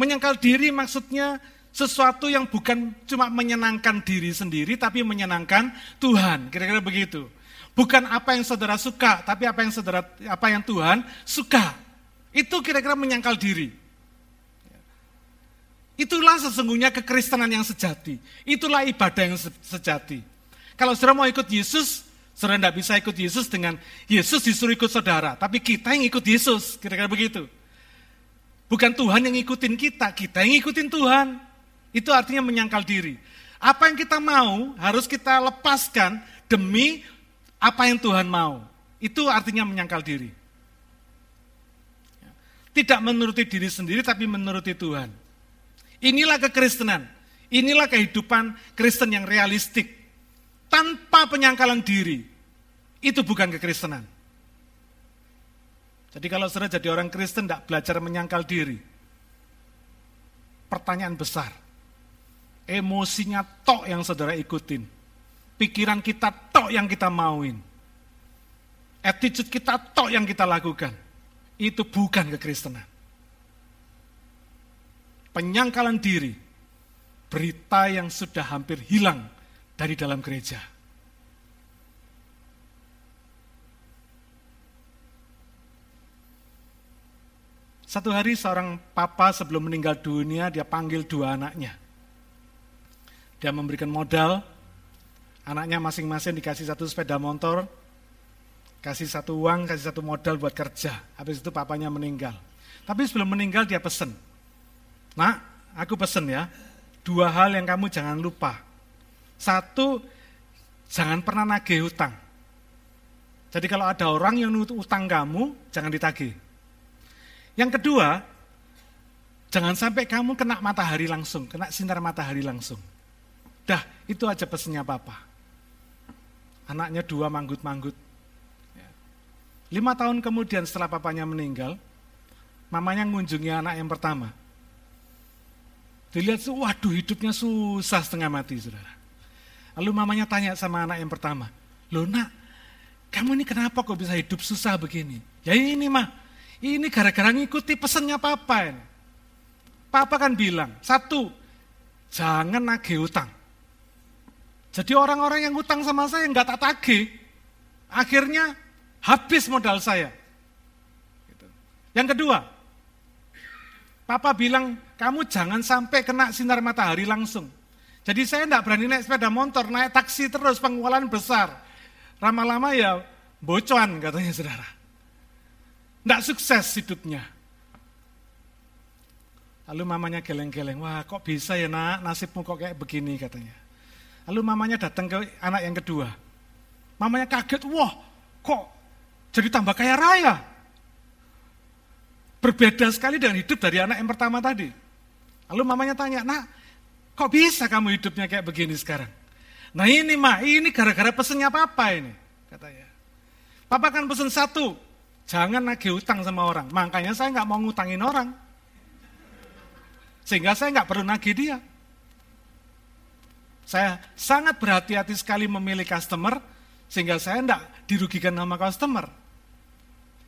Menyangkal diri maksudnya sesuatu yang bukan cuma menyenangkan diri sendiri, tapi menyenangkan Tuhan. Kira-kira begitu. Bukan apa yang saudara suka, tapi apa yang saudara apa yang Tuhan suka. Itu kira-kira menyangkal diri. Itulah sesungguhnya kekristenan yang sejati. Itulah ibadah yang sejati. Kalau saudara mau ikut Yesus, saudara tidak bisa ikut Yesus dengan Yesus disuruh ikut saudara. Tapi kita yang ikut Yesus, kira-kira begitu. Bukan Tuhan yang ngikutin kita, kita yang ngikutin Tuhan. Itu artinya menyangkal diri. Apa yang kita mau harus kita lepaskan demi apa yang Tuhan mau. Itu artinya menyangkal diri. Tidak menuruti diri sendiri tapi menuruti Tuhan. Inilah kekristenan. Inilah kehidupan Kristen yang realistik. Tanpa penyangkalan diri. Itu bukan kekristenan. Jadi kalau saudara jadi orang Kristen tidak belajar menyangkal diri. Pertanyaan besar Emosinya tok yang saudara ikutin. Pikiran kita tok yang kita mauin. Attitude kita tok yang kita lakukan. Itu bukan kekristenan. Penyangkalan diri, berita yang sudah hampir hilang dari dalam gereja. Satu hari seorang papa sebelum meninggal dunia, dia panggil dua anaknya. Dia memberikan modal, anaknya masing-masing dikasih satu sepeda motor, kasih satu uang, kasih satu modal buat kerja. Habis itu papanya meninggal. Tapi sebelum meninggal dia pesen. Nak, aku pesen ya, dua hal yang kamu jangan lupa. Satu, jangan pernah nagih hutang. Jadi kalau ada orang yang utang kamu, jangan ditagih. Yang kedua, jangan sampai kamu kena matahari langsung, kena sinar matahari langsung. Dah, itu aja pesennya papa. Anaknya dua manggut-manggut. Ya. Lima tahun kemudian setelah papanya meninggal, mamanya mengunjungi anak yang pertama. Dilihat, waduh hidupnya susah setengah mati, saudara. Lalu mamanya tanya sama anak yang pertama, loh nak, kamu ini kenapa kok bisa hidup susah begini? Ya ini mah, ini gara-gara ngikuti pesennya papa ini. Papa kan bilang, satu, jangan nagih utang. Jadi orang-orang yang utang sama saya nggak tak tagih, akhirnya habis modal saya. Gitu. Yang kedua, Papa bilang, kamu jangan sampai kena sinar matahari langsung. Jadi saya tidak berani naik sepeda motor, naik taksi terus, pengeluaran besar. Lama-lama ya bocoran katanya saudara. Tidak sukses hidupnya. Lalu mamanya geleng-geleng, wah kok bisa ya nak, nasibmu kok kayak begini katanya. Lalu mamanya datang ke anak yang kedua. Mamanya kaget, wah kok jadi tambah kaya raya. Berbeda sekali dengan hidup dari anak yang pertama tadi. Lalu mamanya tanya, nak kok bisa kamu hidupnya kayak begini sekarang? Nah ini mah, ini gara-gara pesennya papa ini, katanya. Papa kan pesen satu, jangan nagih utang sama orang. Makanya saya nggak mau ngutangin orang. Sehingga saya nggak perlu nagih dia. Saya sangat berhati-hati sekali memilih customer, sehingga saya tidak dirugikan nama customer.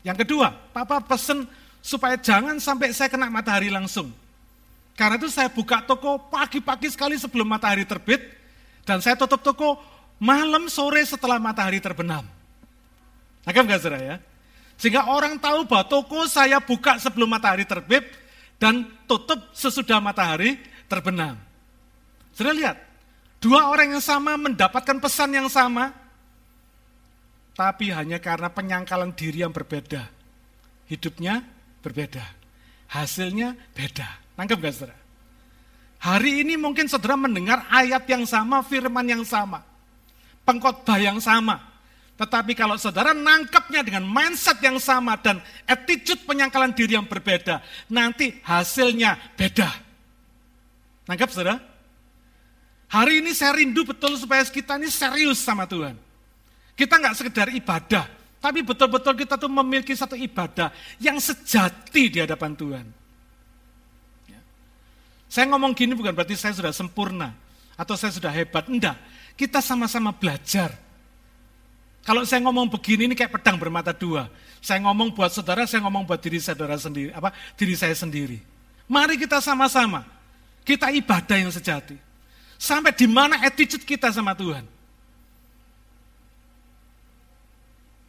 Yang kedua, Papa pesen supaya jangan sampai saya kena matahari langsung. Karena itu saya buka toko pagi-pagi sekali sebelum matahari terbit, dan saya tutup toko malam sore setelah matahari terbenam. Nangkep nggak saudara ya? Sehingga orang tahu bahwa toko saya buka sebelum matahari terbit dan tutup sesudah matahari terbenam. Sudah lihat, Dua orang yang sama mendapatkan pesan yang sama, tapi hanya karena penyangkalan diri yang berbeda. Hidupnya berbeda, hasilnya beda. Nangkep gak saudara? Hari ini mungkin saudara mendengar ayat yang sama, firman yang sama, pengkhotbah yang sama. Tetapi kalau saudara nangkepnya dengan mindset yang sama dan attitude penyangkalan diri yang berbeda, nanti hasilnya beda. Nangkep saudara? Hari ini saya rindu betul supaya kita ini serius sama Tuhan. Kita nggak sekedar ibadah, tapi betul-betul kita tuh memiliki satu ibadah yang sejati di hadapan Tuhan. Ya. Saya ngomong gini bukan berarti saya sudah sempurna atau saya sudah hebat, enggak. Kita sama-sama belajar. Kalau saya ngomong begini ini kayak pedang bermata dua. Saya ngomong buat saudara, saya ngomong buat diri saudara sendiri, apa diri saya sendiri. Mari kita sama-sama kita ibadah yang sejati. Sampai di mana attitude kita sama Tuhan.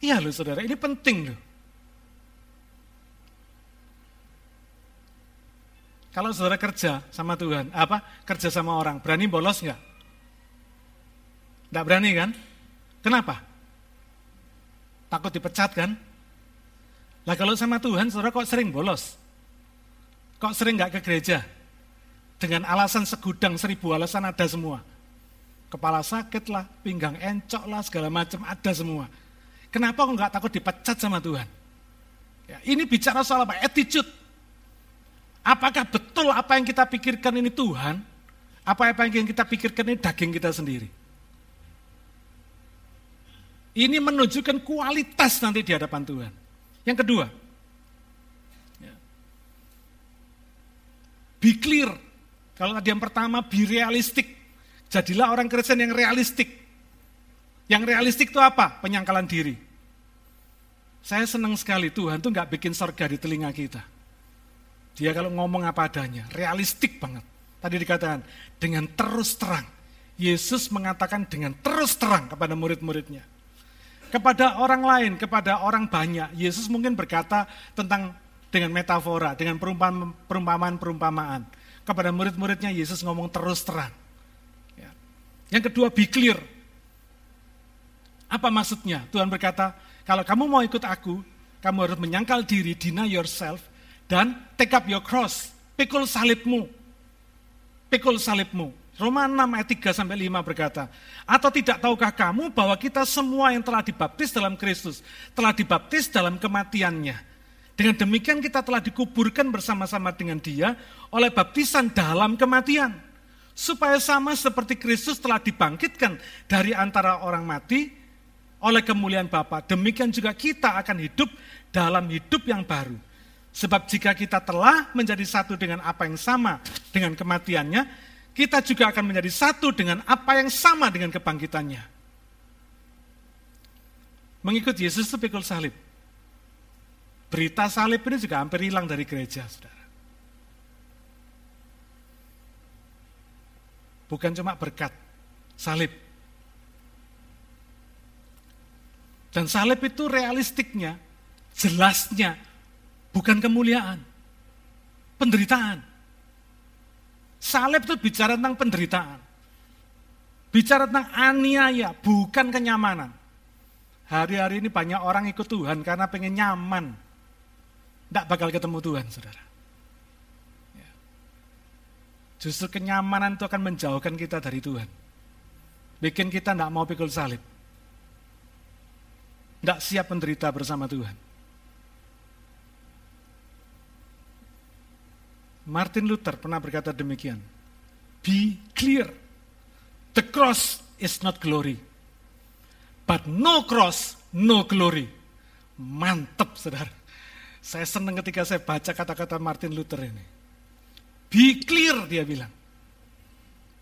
Iya loh saudara, ini penting loh. Kalau saudara kerja sama Tuhan, apa kerja sama orang, berani bolos nggak? Nggak berani kan? Kenapa? Takut dipecat kan? Lah kalau sama Tuhan, saudara kok sering bolos? Kok sering nggak ke gereja? Dengan alasan segudang seribu alasan ada semua. Kepala sakit lah, pinggang encok lah, segala macam ada semua. Kenapa kok nggak takut dipecat sama Tuhan? Ya, ini bicara soal apa? Attitude. Apakah betul apa yang kita pikirkan ini Tuhan? Apa apa yang kita pikirkan ini daging kita sendiri? Ini menunjukkan kualitas nanti di hadapan Tuhan. Yang kedua, ya. be clear. Kalau tadi yang pertama, be realistic. Jadilah orang Kristen yang realistik. Yang realistik itu apa? Penyangkalan diri. Saya senang sekali Tuhan tuh nggak bikin sorga di telinga kita. Dia kalau ngomong apa adanya, realistik banget. Tadi dikatakan, dengan terus terang. Yesus mengatakan dengan terus terang kepada murid-muridnya. Kepada orang lain, kepada orang banyak, Yesus mungkin berkata tentang dengan metafora, dengan perumpamaan-perumpamaan. Kepada murid-muridnya Yesus ngomong terus terang. Ya. Yang kedua, be clear. Apa maksudnya? Tuhan berkata, kalau kamu mau ikut aku, kamu harus menyangkal diri, deny yourself, dan take up your cross. Pikul salibmu. Pikul salibmu. Roma 6 ayat 3 sampai 5 berkata, atau tidak tahukah kamu bahwa kita semua yang telah dibaptis dalam Kristus, telah dibaptis dalam kematiannya. Dengan demikian kita telah dikuburkan bersama-sama dengan dia oleh baptisan dalam kematian. Supaya sama seperti Kristus telah dibangkitkan dari antara orang mati oleh kemuliaan Bapa, demikian juga kita akan hidup dalam hidup yang baru. Sebab jika kita telah menjadi satu dengan apa yang sama dengan kematiannya, kita juga akan menjadi satu dengan apa yang sama dengan kebangkitannya. Mengikut Yesus itu pikul salib. Berita salib ini juga hampir hilang dari gereja, saudara. Bukan cuma berkat, salib. Dan salib itu realistiknya, jelasnya, bukan kemuliaan, penderitaan. Salib itu bicara tentang penderitaan. Bicara tentang aniaya, bukan kenyamanan. Hari-hari ini banyak orang ikut Tuhan karena pengen nyaman. Tidak bakal ketemu Tuhan, saudara. Ya. Justru kenyamanan itu akan menjauhkan kita dari Tuhan. Bikin kita tidak mau pikul salib. Tidak siap menderita bersama Tuhan. Martin Luther pernah berkata demikian. Be clear. The cross is not glory. But no cross, no glory. Mantap, saudara. Saya senang ketika saya baca kata-kata Martin Luther ini. Be clear, dia bilang.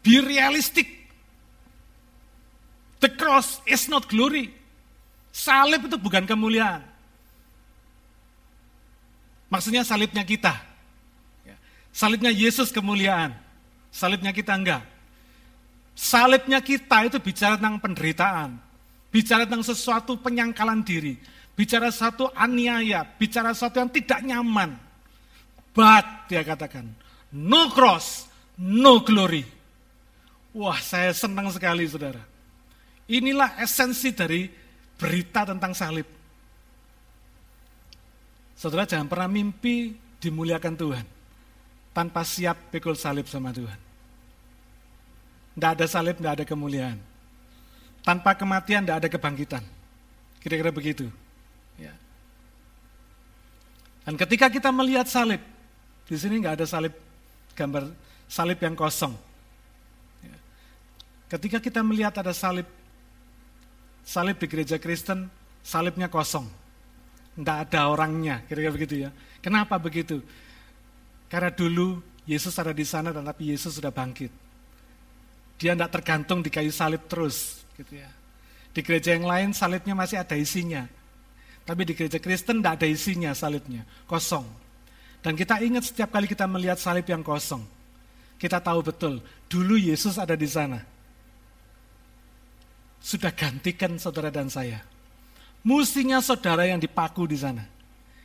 Be realistic. The cross is not glory. Salib itu bukan kemuliaan. Maksudnya salibnya kita. Salibnya Yesus kemuliaan. Salibnya kita enggak. Salibnya kita itu bicara tentang penderitaan. Bicara tentang sesuatu penyangkalan diri. Bicara satu aniaya. Bicara sesuatu yang tidak nyaman. But, dia katakan, no cross, no glory. Wah, saya senang sekali, saudara. Inilah esensi dari berita tentang salib. Saudara jangan pernah mimpi dimuliakan Tuhan tanpa siap pikul salib sama Tuhan. Tidak ada salib, tidak ada kemuliaan. Tanpa kematian, tidak ada kebangkitan. Kira-kira begitu. Ya. Dan ketika kita melihat salib, di sini nggak ada salib gambar salib yang kosong. Ya. Ketika kita melihat ada salib, salib di gereja Kristen, salibnya kosong. Tidak ada orangnya, kira-kira begitu ya. Kenapa begitu? Karena dulu Yesus ada di sana dan tapi Yesus sudah bangkit. Dia tidak tergantung di kayu salib terus. gitu ya. Di gereja yang lain salibnya masih ada isinya. Tapi di gereja Kristen tidak ada isinya salibnya, kosong. Dan kita ingat setiap kali kita melihat salib yang kosong, kita tahu betul, dulu Yesus ada di sana. Sudah gantikan saudara dan saya. Mustinya saudara yang dipaku di sana.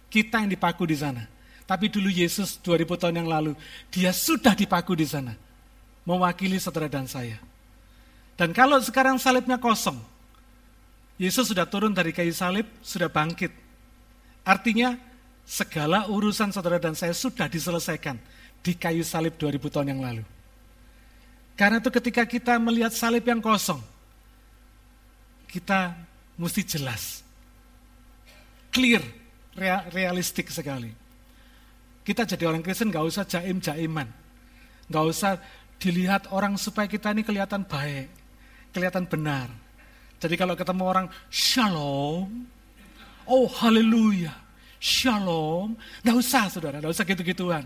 Kita yang dipaku di sana. Tapi dulu Yesus 2000 tahun yang lalu, dia sudah dipaku di sana. Mewakili saudara dan saya. Dan kalau sekarang salibnya kosong, Yesus sudah turun dari kayu salib, sudah bangkit. Artinya segala urusan saudara dan saya sudah diselesaikan di kayu salib 2000 tahun yang lalu. Karena itu ketika kita melihat salib yang kosong, kita mesti jelas, clear, realistik sekali. Kita jadi orang Kristen gak usah jaim-jaiman. Gak usah dilihat orang supaya kita ini kelihatan baik, kelihatan benar. Jadi kalau ketemu orang, shalom, oh haleluya, shalom. Gak usah saudara, gak usah gitu-gituan.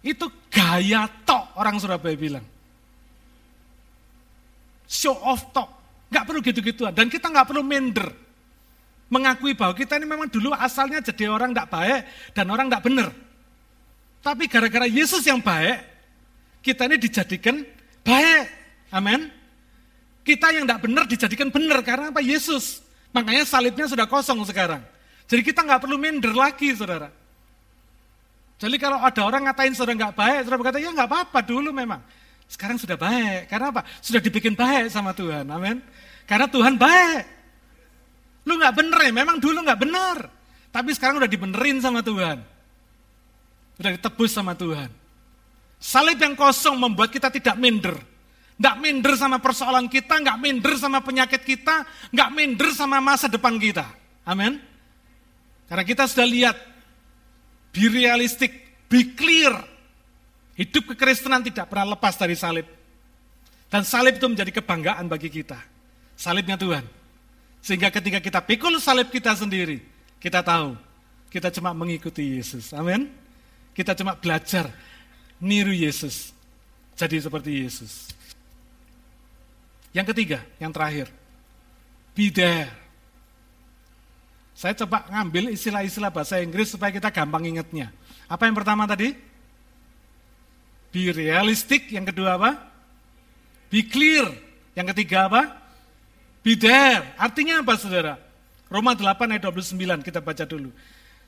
Itu gaya tok orang Surabaya bilang. Show off tok. Gak perlu gitu-gituan. Dan kita gak perlu minder mengakui bahwa kita ini memang dulu asalnya jadi orang tidak baik dan orang tidak benar. Tapi gara-gara Yesus yang baik, kita ini dijadikan baik. Amin. Kita yang tidak benar dijadikan benar karena apa? Yesus. Makanya salibnya sudah kosong sekarang. Jadi kita nggak perlu minder lagi, saudara. Jadi kalau ada orang ngatain saudara nggak baik, saudara berkata ya nggak apa-apa dulu memang. Sekarang sudah baik. Karena apa? Sudah dibikin baik sama Tuhan. Amin. Karena Tuhan baik. Lu nggak bener ya, memang dulu nggak bener. Tapi sekarang udah dibenerin sama Tuhan. Udah ditebus sama Tuhan. Salib yang kosong membuat kita tidak minder. Nggak minder sama persoalan kita, nggak minder sama penyakit kita, nggak minder sama masa depan kita. Amin. Karena kita sudah lihat, be realistic, be clear. Hidup kekristenan tidak pernah lepas dari salib. Dan salib itu menjadi kebanggaan bagi kita. Salibnya Tuhan. Sehingga ketika kita pikul salib kita sendiri, kita tahu kita cuma mengikuti Yesus. Amin. Kita cuma belajar niru Yesus. Jadi seperti Yesus. Yang ketiga, yang terakhir. Be there. Saya coba ngambil istilah-istilah bahasa Inggris supaya kita gampang ingatnya. Apa yang pertama tadi? Be realistic. Yang kedua apa? Be clear. Yang ketiga apa? Be. Artinya apa saudara? Roma 8 ayat 29 kita baca dulu.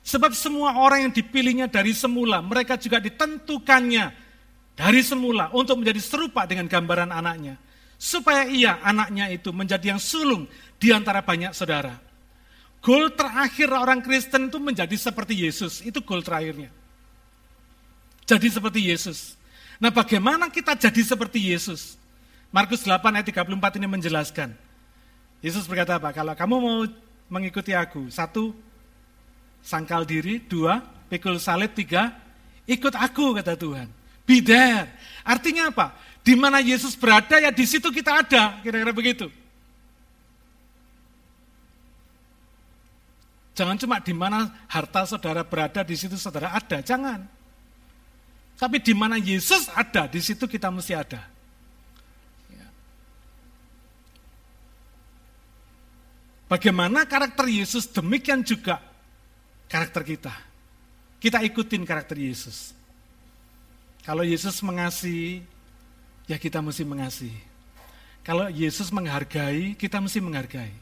Sebab semua orang yang dipilihnya dari semula, mereka juga ditentukannya dari semula untuk menjadi serupa dengan gambaran anaknya. Supaya ia, anaknya itu menjadi yang sulung di antara banyak saudara. Goal terakhir orang Kristen itu menjadi seperti Yesus. Itu goal terakhirnya. Jadi seperti Yesus. Nah bagaimana kita jadi seperti Yesus? Markus 8 ayat 34 ini menjelaskan. Yesus berkata apa? Kalau kamu mau mengikuti aku, satu, sangkal diri, dua, pikul salib, tiga, ikut aku, kata Tuhan. Be there. Artinya apa? Di mana Yesus berada, ya di situ kita ada, kira-kira begitu. Jangan cuma di mana harta saudara berada, di situ saudara ada. Jangan. Tapi di mana Yesus ada, di situ kita mesti ada. Bagaimana karakter Yesus, demikian juga karakter kita. Kita ikutin karakter Yesus. Kalau Yesus mengasihi, ya kita mesti mengasihi. Kalau Yesus menghargai, kita mesti menghargai.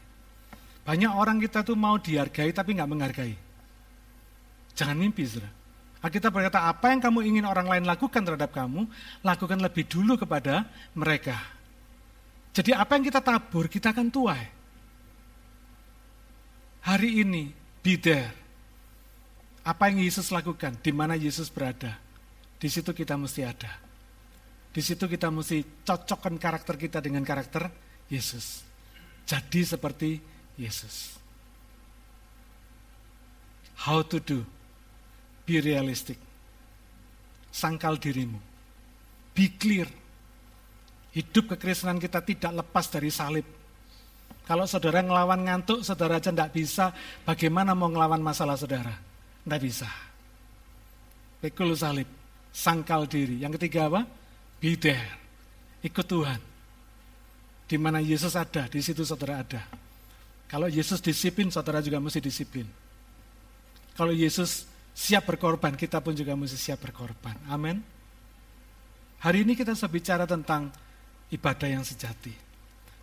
Banyak orang kita tuh mau dihargai tapi nggak menghargai. Jangan mimpi, saudara. Kita berkata, apa yang kamu ingin orang lain lakukan terhadap kamu, lakukan lebih dulu kepada mereka. Jadi apa yang kita tabur, kita akan tuai hari ini, be there. Apa yang Yesus lakukan, di mana Yesus berada, di situ kita mesti ada. Di situ kita mesti cocokkan karakter kita dengan karakter Yesus. Jadi seperti Yesus. How to do? Be realistic. Sangkal dirimu. Be clear. Hidup kekristenan kita tidak lepas dari salib kalau saudara ngelawan ngantuk, saudara aja tidak bisa, bagaimana mau ngelawan masalah saudara? Tidak bisa. Pikul salib, sangkal diri. Yang ketiga apa? Be. Ikut Tuhan. Di mana Yesus ada, di situ saudara ada. Kalau Yesus disiplin, saudara juga mesti disiplin. Kalau Yesus siap berkorban, kita pun juga mesti siap berkorban. Amin. Hari ini kita sedang bicara tentang ibadah yang sejati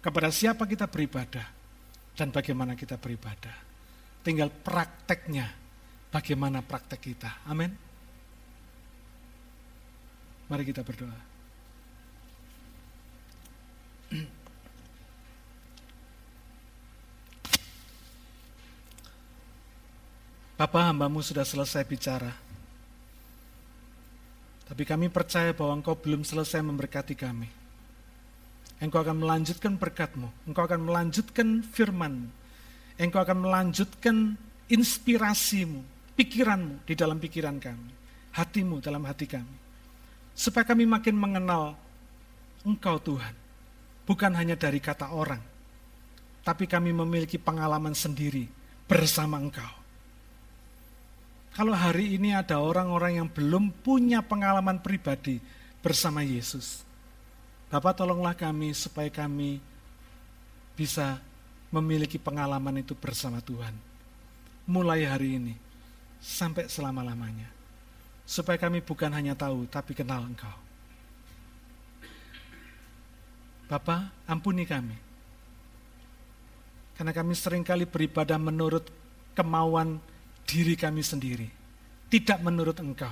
kepada siapa kita beribadah dan bagaimana kita beribadah. Tinggal prakteknya, bagaimana praktek kita. Amin. Mari kita berdoa. Bapak hambamu sudah selesai bicara. Tapi kami percaya bahwa Engkau belum selesai memberkati kami. Engkau akan melanjutkan berkatmu, Engkau akan melanjutkan firman, Engkau akan melanjutkan inspirasimu, pikiranmu di dalam pikiran kami, hatimu dalam hati kami. Supaya kami makin mengenal Engkau Tuhan, bukan hanya dari kata orang, tapi kami memiliki pengalaman sendiri bersama Engkau. Kalau hari ini ada orang-orang yang belum punya pengalaman pribadi bersama Yesus, Bapak tolonglah kami supaya kami bisa memiliki pengalaman itu bersama Tuhan. Mulai hari ini sampai selama-lamanya. Supaya kami bukan hanya tahu tapi kenal Engkau. Bapak, ampuni kami. Karena kami sering kali beribadah menurut kemauan diri kami sendiri. Tidak menurut Engkau.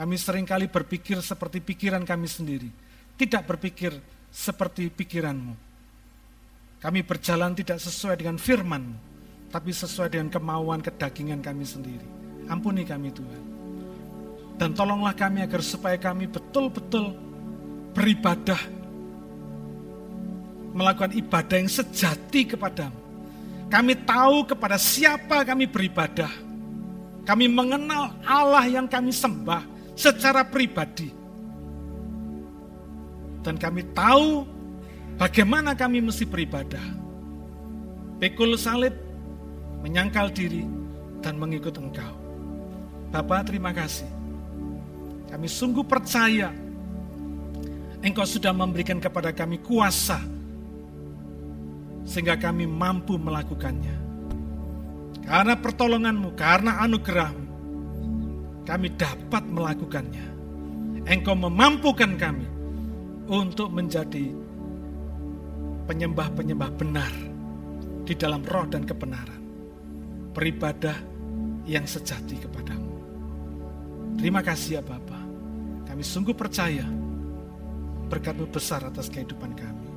Kami sering kali berpikir seperti pikiran kami sendiri tidak berpikir seperti pikiranmu. Kami berjalan tidak sesuai dengan firman, tapi sesuai dengan kemauan kedagingan kami sendiri. Ampuni kami Tuhan. Dan tolonglah kami agar supaya kami betul-betul beribadah, melakukan ibadah yang sejati kepadamu. Kami tahu kepada siapa kami beribadah. Kami mengenal Allah yang kami sembah secara pribadi dan kami tahu bagaimana kami mesti beribadah. Pikul salib, menyangkal diri, dan mengikut engkau. Bapak terima kasih. Kami sungguh percaya engkau sudah memberikan kepada kami kuasa sehingga kami mampu melakukannya. Karena pertolonganmu, karena anugerahmu, kami dapat melakukannya. Engkau memampukan kami untuk menjadi penyembah-penyembah benar di dalam roh dan kebenaran. Beribadah yang sejati kepadamu. Terima kasih ya Bapa. Kami sungguh percaya berkatmu besar atas kehidupan kami.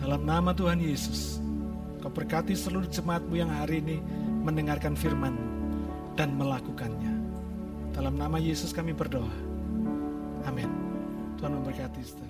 Dalam nama Tuhan Yesus, kau berkati seluruh jemaatmu yang hari ini mendengarkan firman dan melakukannya. Dalam nama Yesus kami berdoa. Amin. Tuhan memberkati saudara.